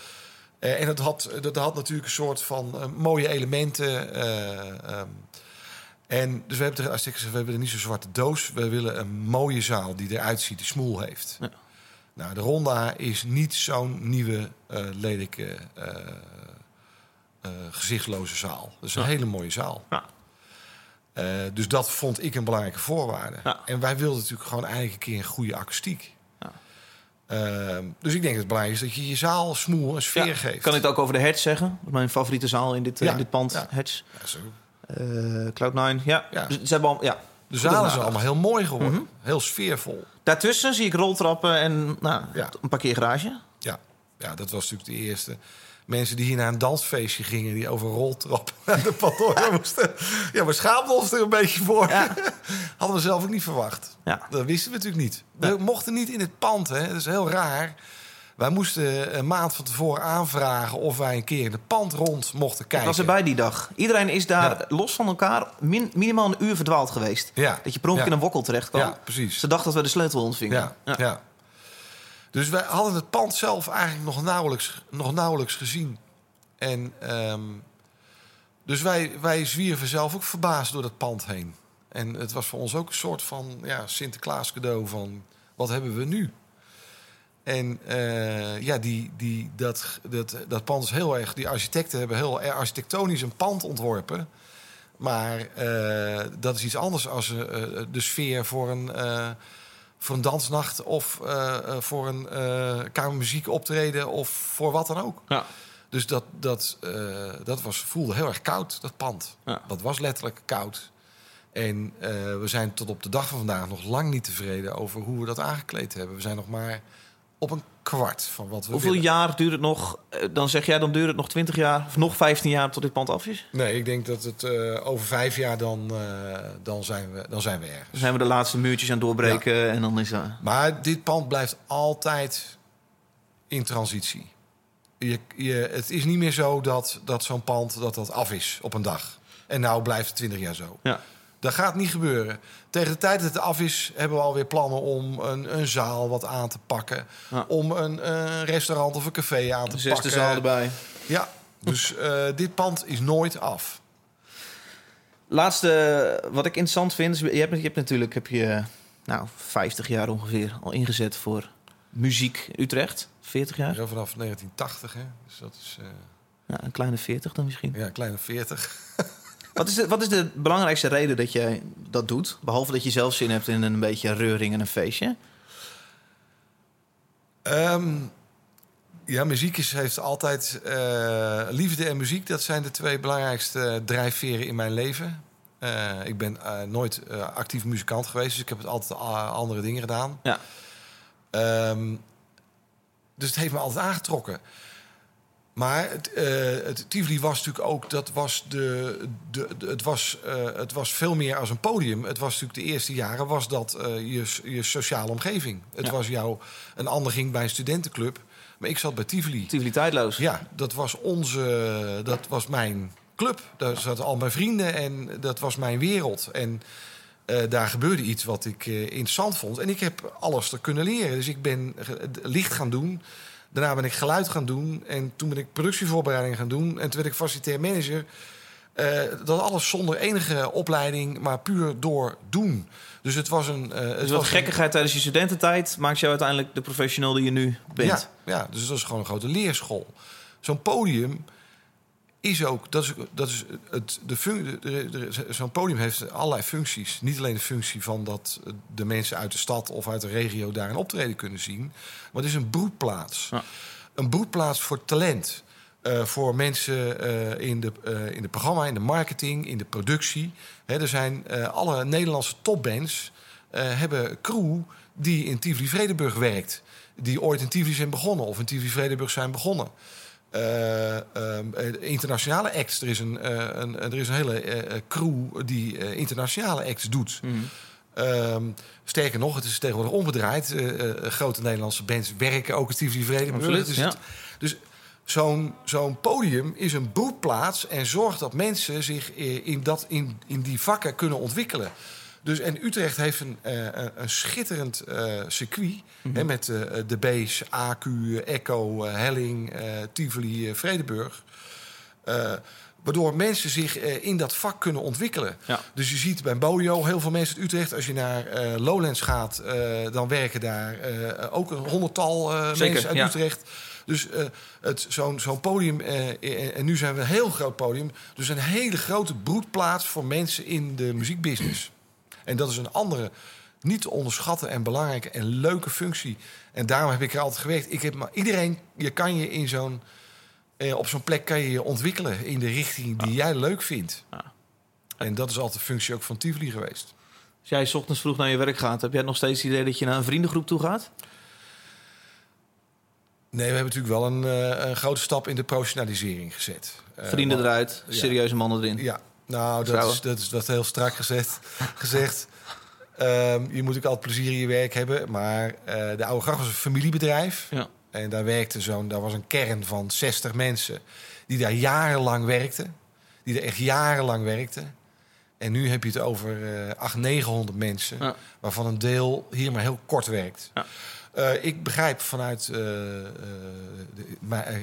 Eh, en dat had, dat had natuurlijk een soort van eh, mooie elementen. eh, ehm. en dus we hebben tegen de architect gezegd... we willen niet zo'n zwarte doos. We willen een mooie zaal die eruit ziet, die smoel heeft. Ja. Nou, de Ronda is niet zo'n nieuwe, lelijke, gezichtsloze zaal. Dat is een Ja. hele mooie zaal. Ja. Dus dat vond ik een belangrijke voorwaarde. En wij wilden natuurlijk gewoon eigenlijk een keer een goede akoestiek. Ehm, dus ik denk dat het belangrijk is dat je je zaal smoel een sfeer Ja. geeft. Kan ik het ook over de Hedge zeggen? Mijn favoriete zaal in dit, eh, Ja. in dit pand, Ja. Hedge. Ja, zo. Eh, Cloud9, ja. Ja. Dus Ze hebben al, ja. De zalen zijn allemaal heel mooi geworden. Mhm. Heel sfeervol. Daartussen zie ik roltrappen en nou, een parkeergarage. Ja. Ja, dat was natuurlijk de eerste. Mensen die hier naar een dansfeestje gingen... die over roltrap naar de Pandora moesten. Ja, we schaamden ons er een beetje voor. Ja. Hadden we zelf ook niet verwacht. Ja. Dat wisten we natuurlijk niet. We mochten niet in het pand, hè. Dat is heel raar. Wij moesten een maand van tevoren aanvragen... of wij een keer in het pand rond mochten Ik kijken. was erbij die dag. Iedereen is daar Ja. los van elkaar min- minimaal een uur verdwaald geweest. Ja. Dat je per ongeluk Ja. in een wokkel terecht kwam. Ja, precies. Ze dachten dat we de sleutel ontvingen. Ja, ja. Dus wij hadden het pand zelf eigenlijk nog nauwelijks, nog nauwelijks gezien. En ehm, dus wij, wij zwierven zelf ook verbaasd door dat pand heen. En het was voor ons ook een soort van ja, Sinterklaas cadeau van wat hebben we nu? En eh, ja, die, die, dat, dat, dat pand is heel erg. Die architecten hebben heel architectonisch een pand ontworpen. Maar eh, dat is iets anders als eh, de sfeer voor een, voor een dansnacht of eh, eh, voor een eh kamermuziek optreden of voor wat dan ook. Ja. Dus dat, dat, dat was, voelde heel erg koud, dat pand. Ja. Dat was letterlijk koud. En we zijn tot op de dag van vandaag nog lang niet tevreden over hoe we dat aangekleed hebben. We zijn nog maar op een kwart van wat we Hoeveel willen. jaar duurt het nog? Eh, Dan zeg jij, dan duurt het nog 20 jaar of nog 15 jaar tot dit pand af is? Nee, ik denk dat het eh, over vijf jaar dan, eh, dan, zijn we, dan zijn we ergens. Dan zijn we de laatste muurtjes aan het doorbreken en dan is dat... Maar dit pand blijft altijd in transitie. Je, je, het is niet meer zo dat, dat zo'n pand dat dat af is op een dag. En nou blijft het 20 jaar zo. Ja. Dat gaat niet gebeuren. Tegen de tijd dat het af is, hebben we alweer plannen om een, een zaal wat aan te pakken. Ja. Om een, een restaurant of een café aan te De zesde pakken. zaal erbij. Ja, dus eh, dit pand is nooit af. Laatste, wat ik interessant vind, is, je hebt, je hebt natuurlijk heb je, nou, 50 jaar ongeveer al ingezet voor muziek Utrecht. 40 jaar? Ja, vanaf 1980, hè. Dus dat is eh, Ja, een kleine 40 dan misschien. ja, een kleine 40. Wat is, de, wat is de belangrijkste reden dat jij dat doet? Behalve dat je zelf zin hebt in een beetje reuring en een feestje. Ehm, ja, muziek is, heeft altijd... eh, liefde en muziek, dat zijn de twee belangrijkste drijfveren in mijn leven. Eh, ik ben eh, nooit actief muzikant geweest, dus ik heb het altijd andere dingen gedaan. Ja. Ehm, dus het heeft me altijd aangetrokken. Maar het, eh, het Tivoli was natuurlijk ook, dat was de, de, de- het, was, eh, het was veel meer als een podium. Het was natuurlijk de eerste jaren was dat eh, je, je sociale omgeving. Het Ja. was jou, een ander ging bij een studentenclub, maar ik zat bij Tivoli. Tivoli tijdloos. Ja, dat was onze, dat was mijn club. Daar zaten al mijn vrienden en dat was mijn wereld. En daar gebeurde iets wat ik interessant vond. En ik heb alles er kunnen leren. Dus ik ben licht gaan doen. Daarna ben ik geluid gaan doen. En toen ben ik productievoorbereiding gaan doen. En toen werd ik facilitair manager. Eh, dat alles zonder enige opleiding, maar puur door doen. Dus het was een. eh, het Dus wat was een- gekkigheid tijdens je studententijd maakt jou uiteindelijk de professional die je nu bent. Ja, ja, dus het was gewoon een grote leerschool. Zo'n podium is ook, dat is, dat is het, de zo'n podium heeft allerlei functies. Niet alleen de functie van dat de mensen uit de stad of uit de regio daar een optreden kunnen zien, maar het is een broedplaats. Ja. Een broedplaats voor talent. Eh, voor mensen eh, in, de, eh, in de programma, in de marketing, in de productie. Hè, er zijn eh, alle Nederlandse topbands eh, hebben crew die in Tivoli Vredenburg werkt. Die ooit in Tivoli zijn begonnen of in Tivoli Vredenburg zijn begonnen. Eh, ehm, eh, internationale acts. Er is een, eh, een, er is een hele crew die internationale acts doet. Ehm, sterker nog, het is tegenwoordig omgedraaid. Grote Nederlandse bands werken ook Vredenburg. Absoluut, Dus, ja. het- dus zo'n zo'n podium is een broedplaats en zorgt dat mensen zich in, dat, in, in die vakken kunnen ontwikkelen. Dus, en Utrecht heeft een, eh, een, schitterend eh, circuit hè, met eh, de Bees, AQ, Echo, Helling, Tivoli, Vredenburg. Eh, waardoor mensen zich in dat vak kunnen ontwikkelen. Ja. Dus je ziet bij Bojo heel veel mensen uit Utrecht. Als je naar Lowlands gaat, dan werken daar ook een honderdtal Zeker, mensen uit ja. Utrecht. Dus het, zo'n, zo'n podium, en nu zijn we een heel groot podium. Dus een hele grote broedplaats voor mensen in de muziekbusiness. En dat is een andere, niet te onderschatten en belangrijke en leuke functie. En daarom heb ik er altijd gewerkt. Ik heb maar iedereen, je kan je in zo'n, eh, op zo'n plek kan je je ontwikkelen in de richting die jij leuk vindt. En dat is altijd de functie ook van Tivoli geweest. Als jij 's ochtends vroeg naar je werk gaat, heb jij nog steeds het idee dat je naar een vriendengroep toe gaat? Nee, we hebben natuurlijk wel een, eh, een grote stap in de professionalisering gezet. Eh, Vrienden eruit, ja. serieuze mannen erin. Ja, nou, dat is, dat is wat heel strak gezegd. gezegd. Ehm, je moet ook altijd plezier in je werk hebben. Maar eh, de Oude Gracht was een familiebedrijf. Ja. En daar werkte zo'n, daar was een kern van 60 mensen die daar jarenlang werkten. Die er echt jarenlang werkten. En nu heb je het over eh 800, 900 mensen, Ja. waarvan een deel hier maar heel kort werkt. Ja. Eh, ik begrijp vanuit eh, eh,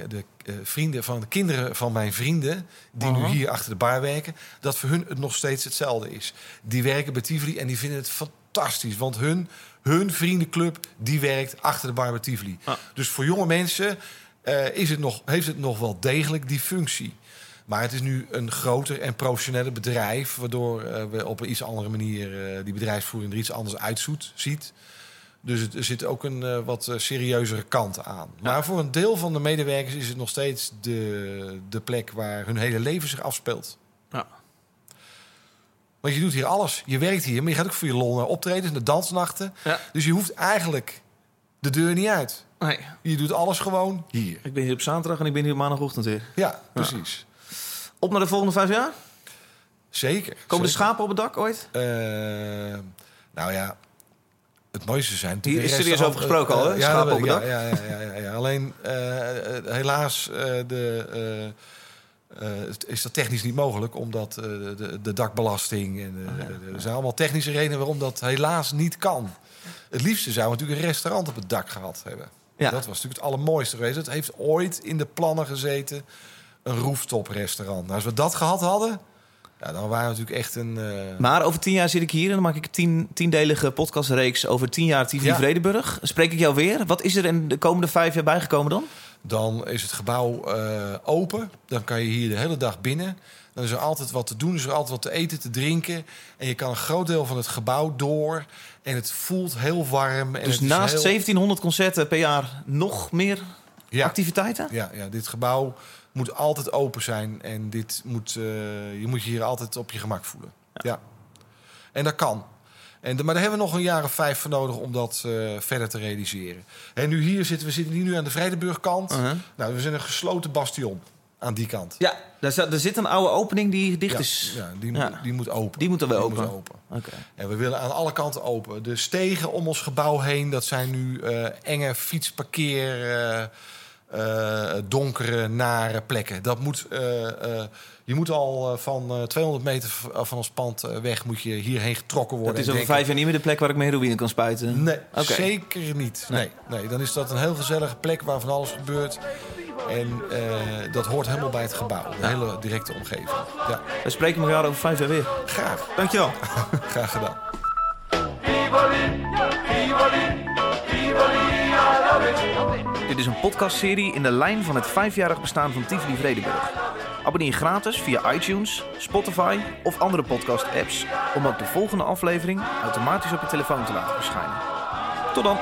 de, de vrienden van de kinderen van mijn vrienden, die nu hier achter de bar werken, dat voor hun het nog steeds hetzelfde is. Die werken bij Tivoli en die vinden het fantastisch, want hun, hun vriendenclub die werkt achter de bar bij Tivoli. Ah. Dus voor jonge mensen is het nog, heeft het nog wel degelijk die functie. Maar het is nu een groter en professioneler bedrijf, waardoor we op een iets andere manier die bedrijfsvoering er iets anders uitzoet, ziet. Dus het, er zit ook een eh, wat eh, serieuzere kant aan. Maar voor een deel van de medewerkers is het nog steeds de, de plek waar hun hele leven zich afspeelt. Ja. Want je doet hier alles. Je werkt hier, maar je gaat ook voor je lol naar optredens, naar dansnachten. Ja. Dus je hoeft eigenlijk de deur niet uit. Nee, Je doet alles gewoon hier. ik ben hier op zaterdag en ik ben hier op maandagochtend weer. Ja, precies. Op naar de volgende vijf jaar? Zeker. Komen de schapen op het dak ooit? Eh, nou ja, het mooiste zijn... Hier is serieus restaurant- over gesproken al, hè? eh, ja, ik, Ja, ja, ja, ja. Alleen, eh, eh, helaas de, is dat technisch niet mogelijk... omdat de, de dakbelasting... En, Oh, de- er zijn allemaal technische redenen waarom dat helaas niet kan. Het liefste zou natuurlijk een restaurant op het dak gehad hebben. Ja. Dat was natuurlijk het allermooiste geweest. Het heeft ooit in de plannen gezeten... een rooftop restaurant. Nou, als we dat gehad hadden... Ja, dan waren we natuurlijk echt een... eh, Maar over tien jaar zit ik hier en dan maak ik een tien, tiendelige podcastreeks over tien jaar TV Ja. Vredeburg. Spreek ik jou weer? Wat is er in de komende vijf jaar bijgekomen dan? Dan is het gebouw eh, open. Dan kan je hier de hele dag binnen. Dan is er altijd wat te doen. Is er altijd wat te eten, te drinken. En je kan een groot deel van het gebouw door. En het voelt heel warm. En Dus naast heel- 1700 concerten per jaar nog meer Ja. activiteiten? Ja, ja, dit gebouw moet altijd open zijn. En dit moet, eh, je moet je hier altijd op je gemak voelen. Ja. En dat kan. En, de- maar daar hebben we nog een jaar of vijf voor nodig om dat eh, verder te realiseren. En nu hier zitten we zitten hier nu aan de Vredenburgkant. Uh-huh. Nou, we zijn een gesloten bastion aan die kant. Ja, daar, zit- er zit een oude opening die dicht Ja, is. ja, die, Ja. Moet, die moet open. Die moet er wel moet open. En we willen aan alle kanten open. De stegen om ons gebouw heen, dat zijn nu eh, enge fietsparkeer, eh, donkere, nare plekken. Dat moet, eh, eh, je moet al van eh, 200 meter van ons pand weg, moet je hierheen getrokken worden. Dat is over vijf jaar niet meer de plek waar ik mijn heroïne kan spuiten. Nee, zeker niet. Nee. Nee, dan is dat een heel gezellige plek waar van alles gebeurt. En dat hoort helemaal bij het gebouw. De hele directe omgeving. Ja, We spreken elkaar over vijf jaar weer. graag. Dankjewel. Graag gedaan. Dit is een podcastserie in de lijn van het vijfjarig bestaan van Tivoli Vredenburg. Abonneer gratis via iTunes, Spotify of andere podcast-apps om ook de volgende aflevering automatisch op je telefoon te laten verschijnen. Tot dan!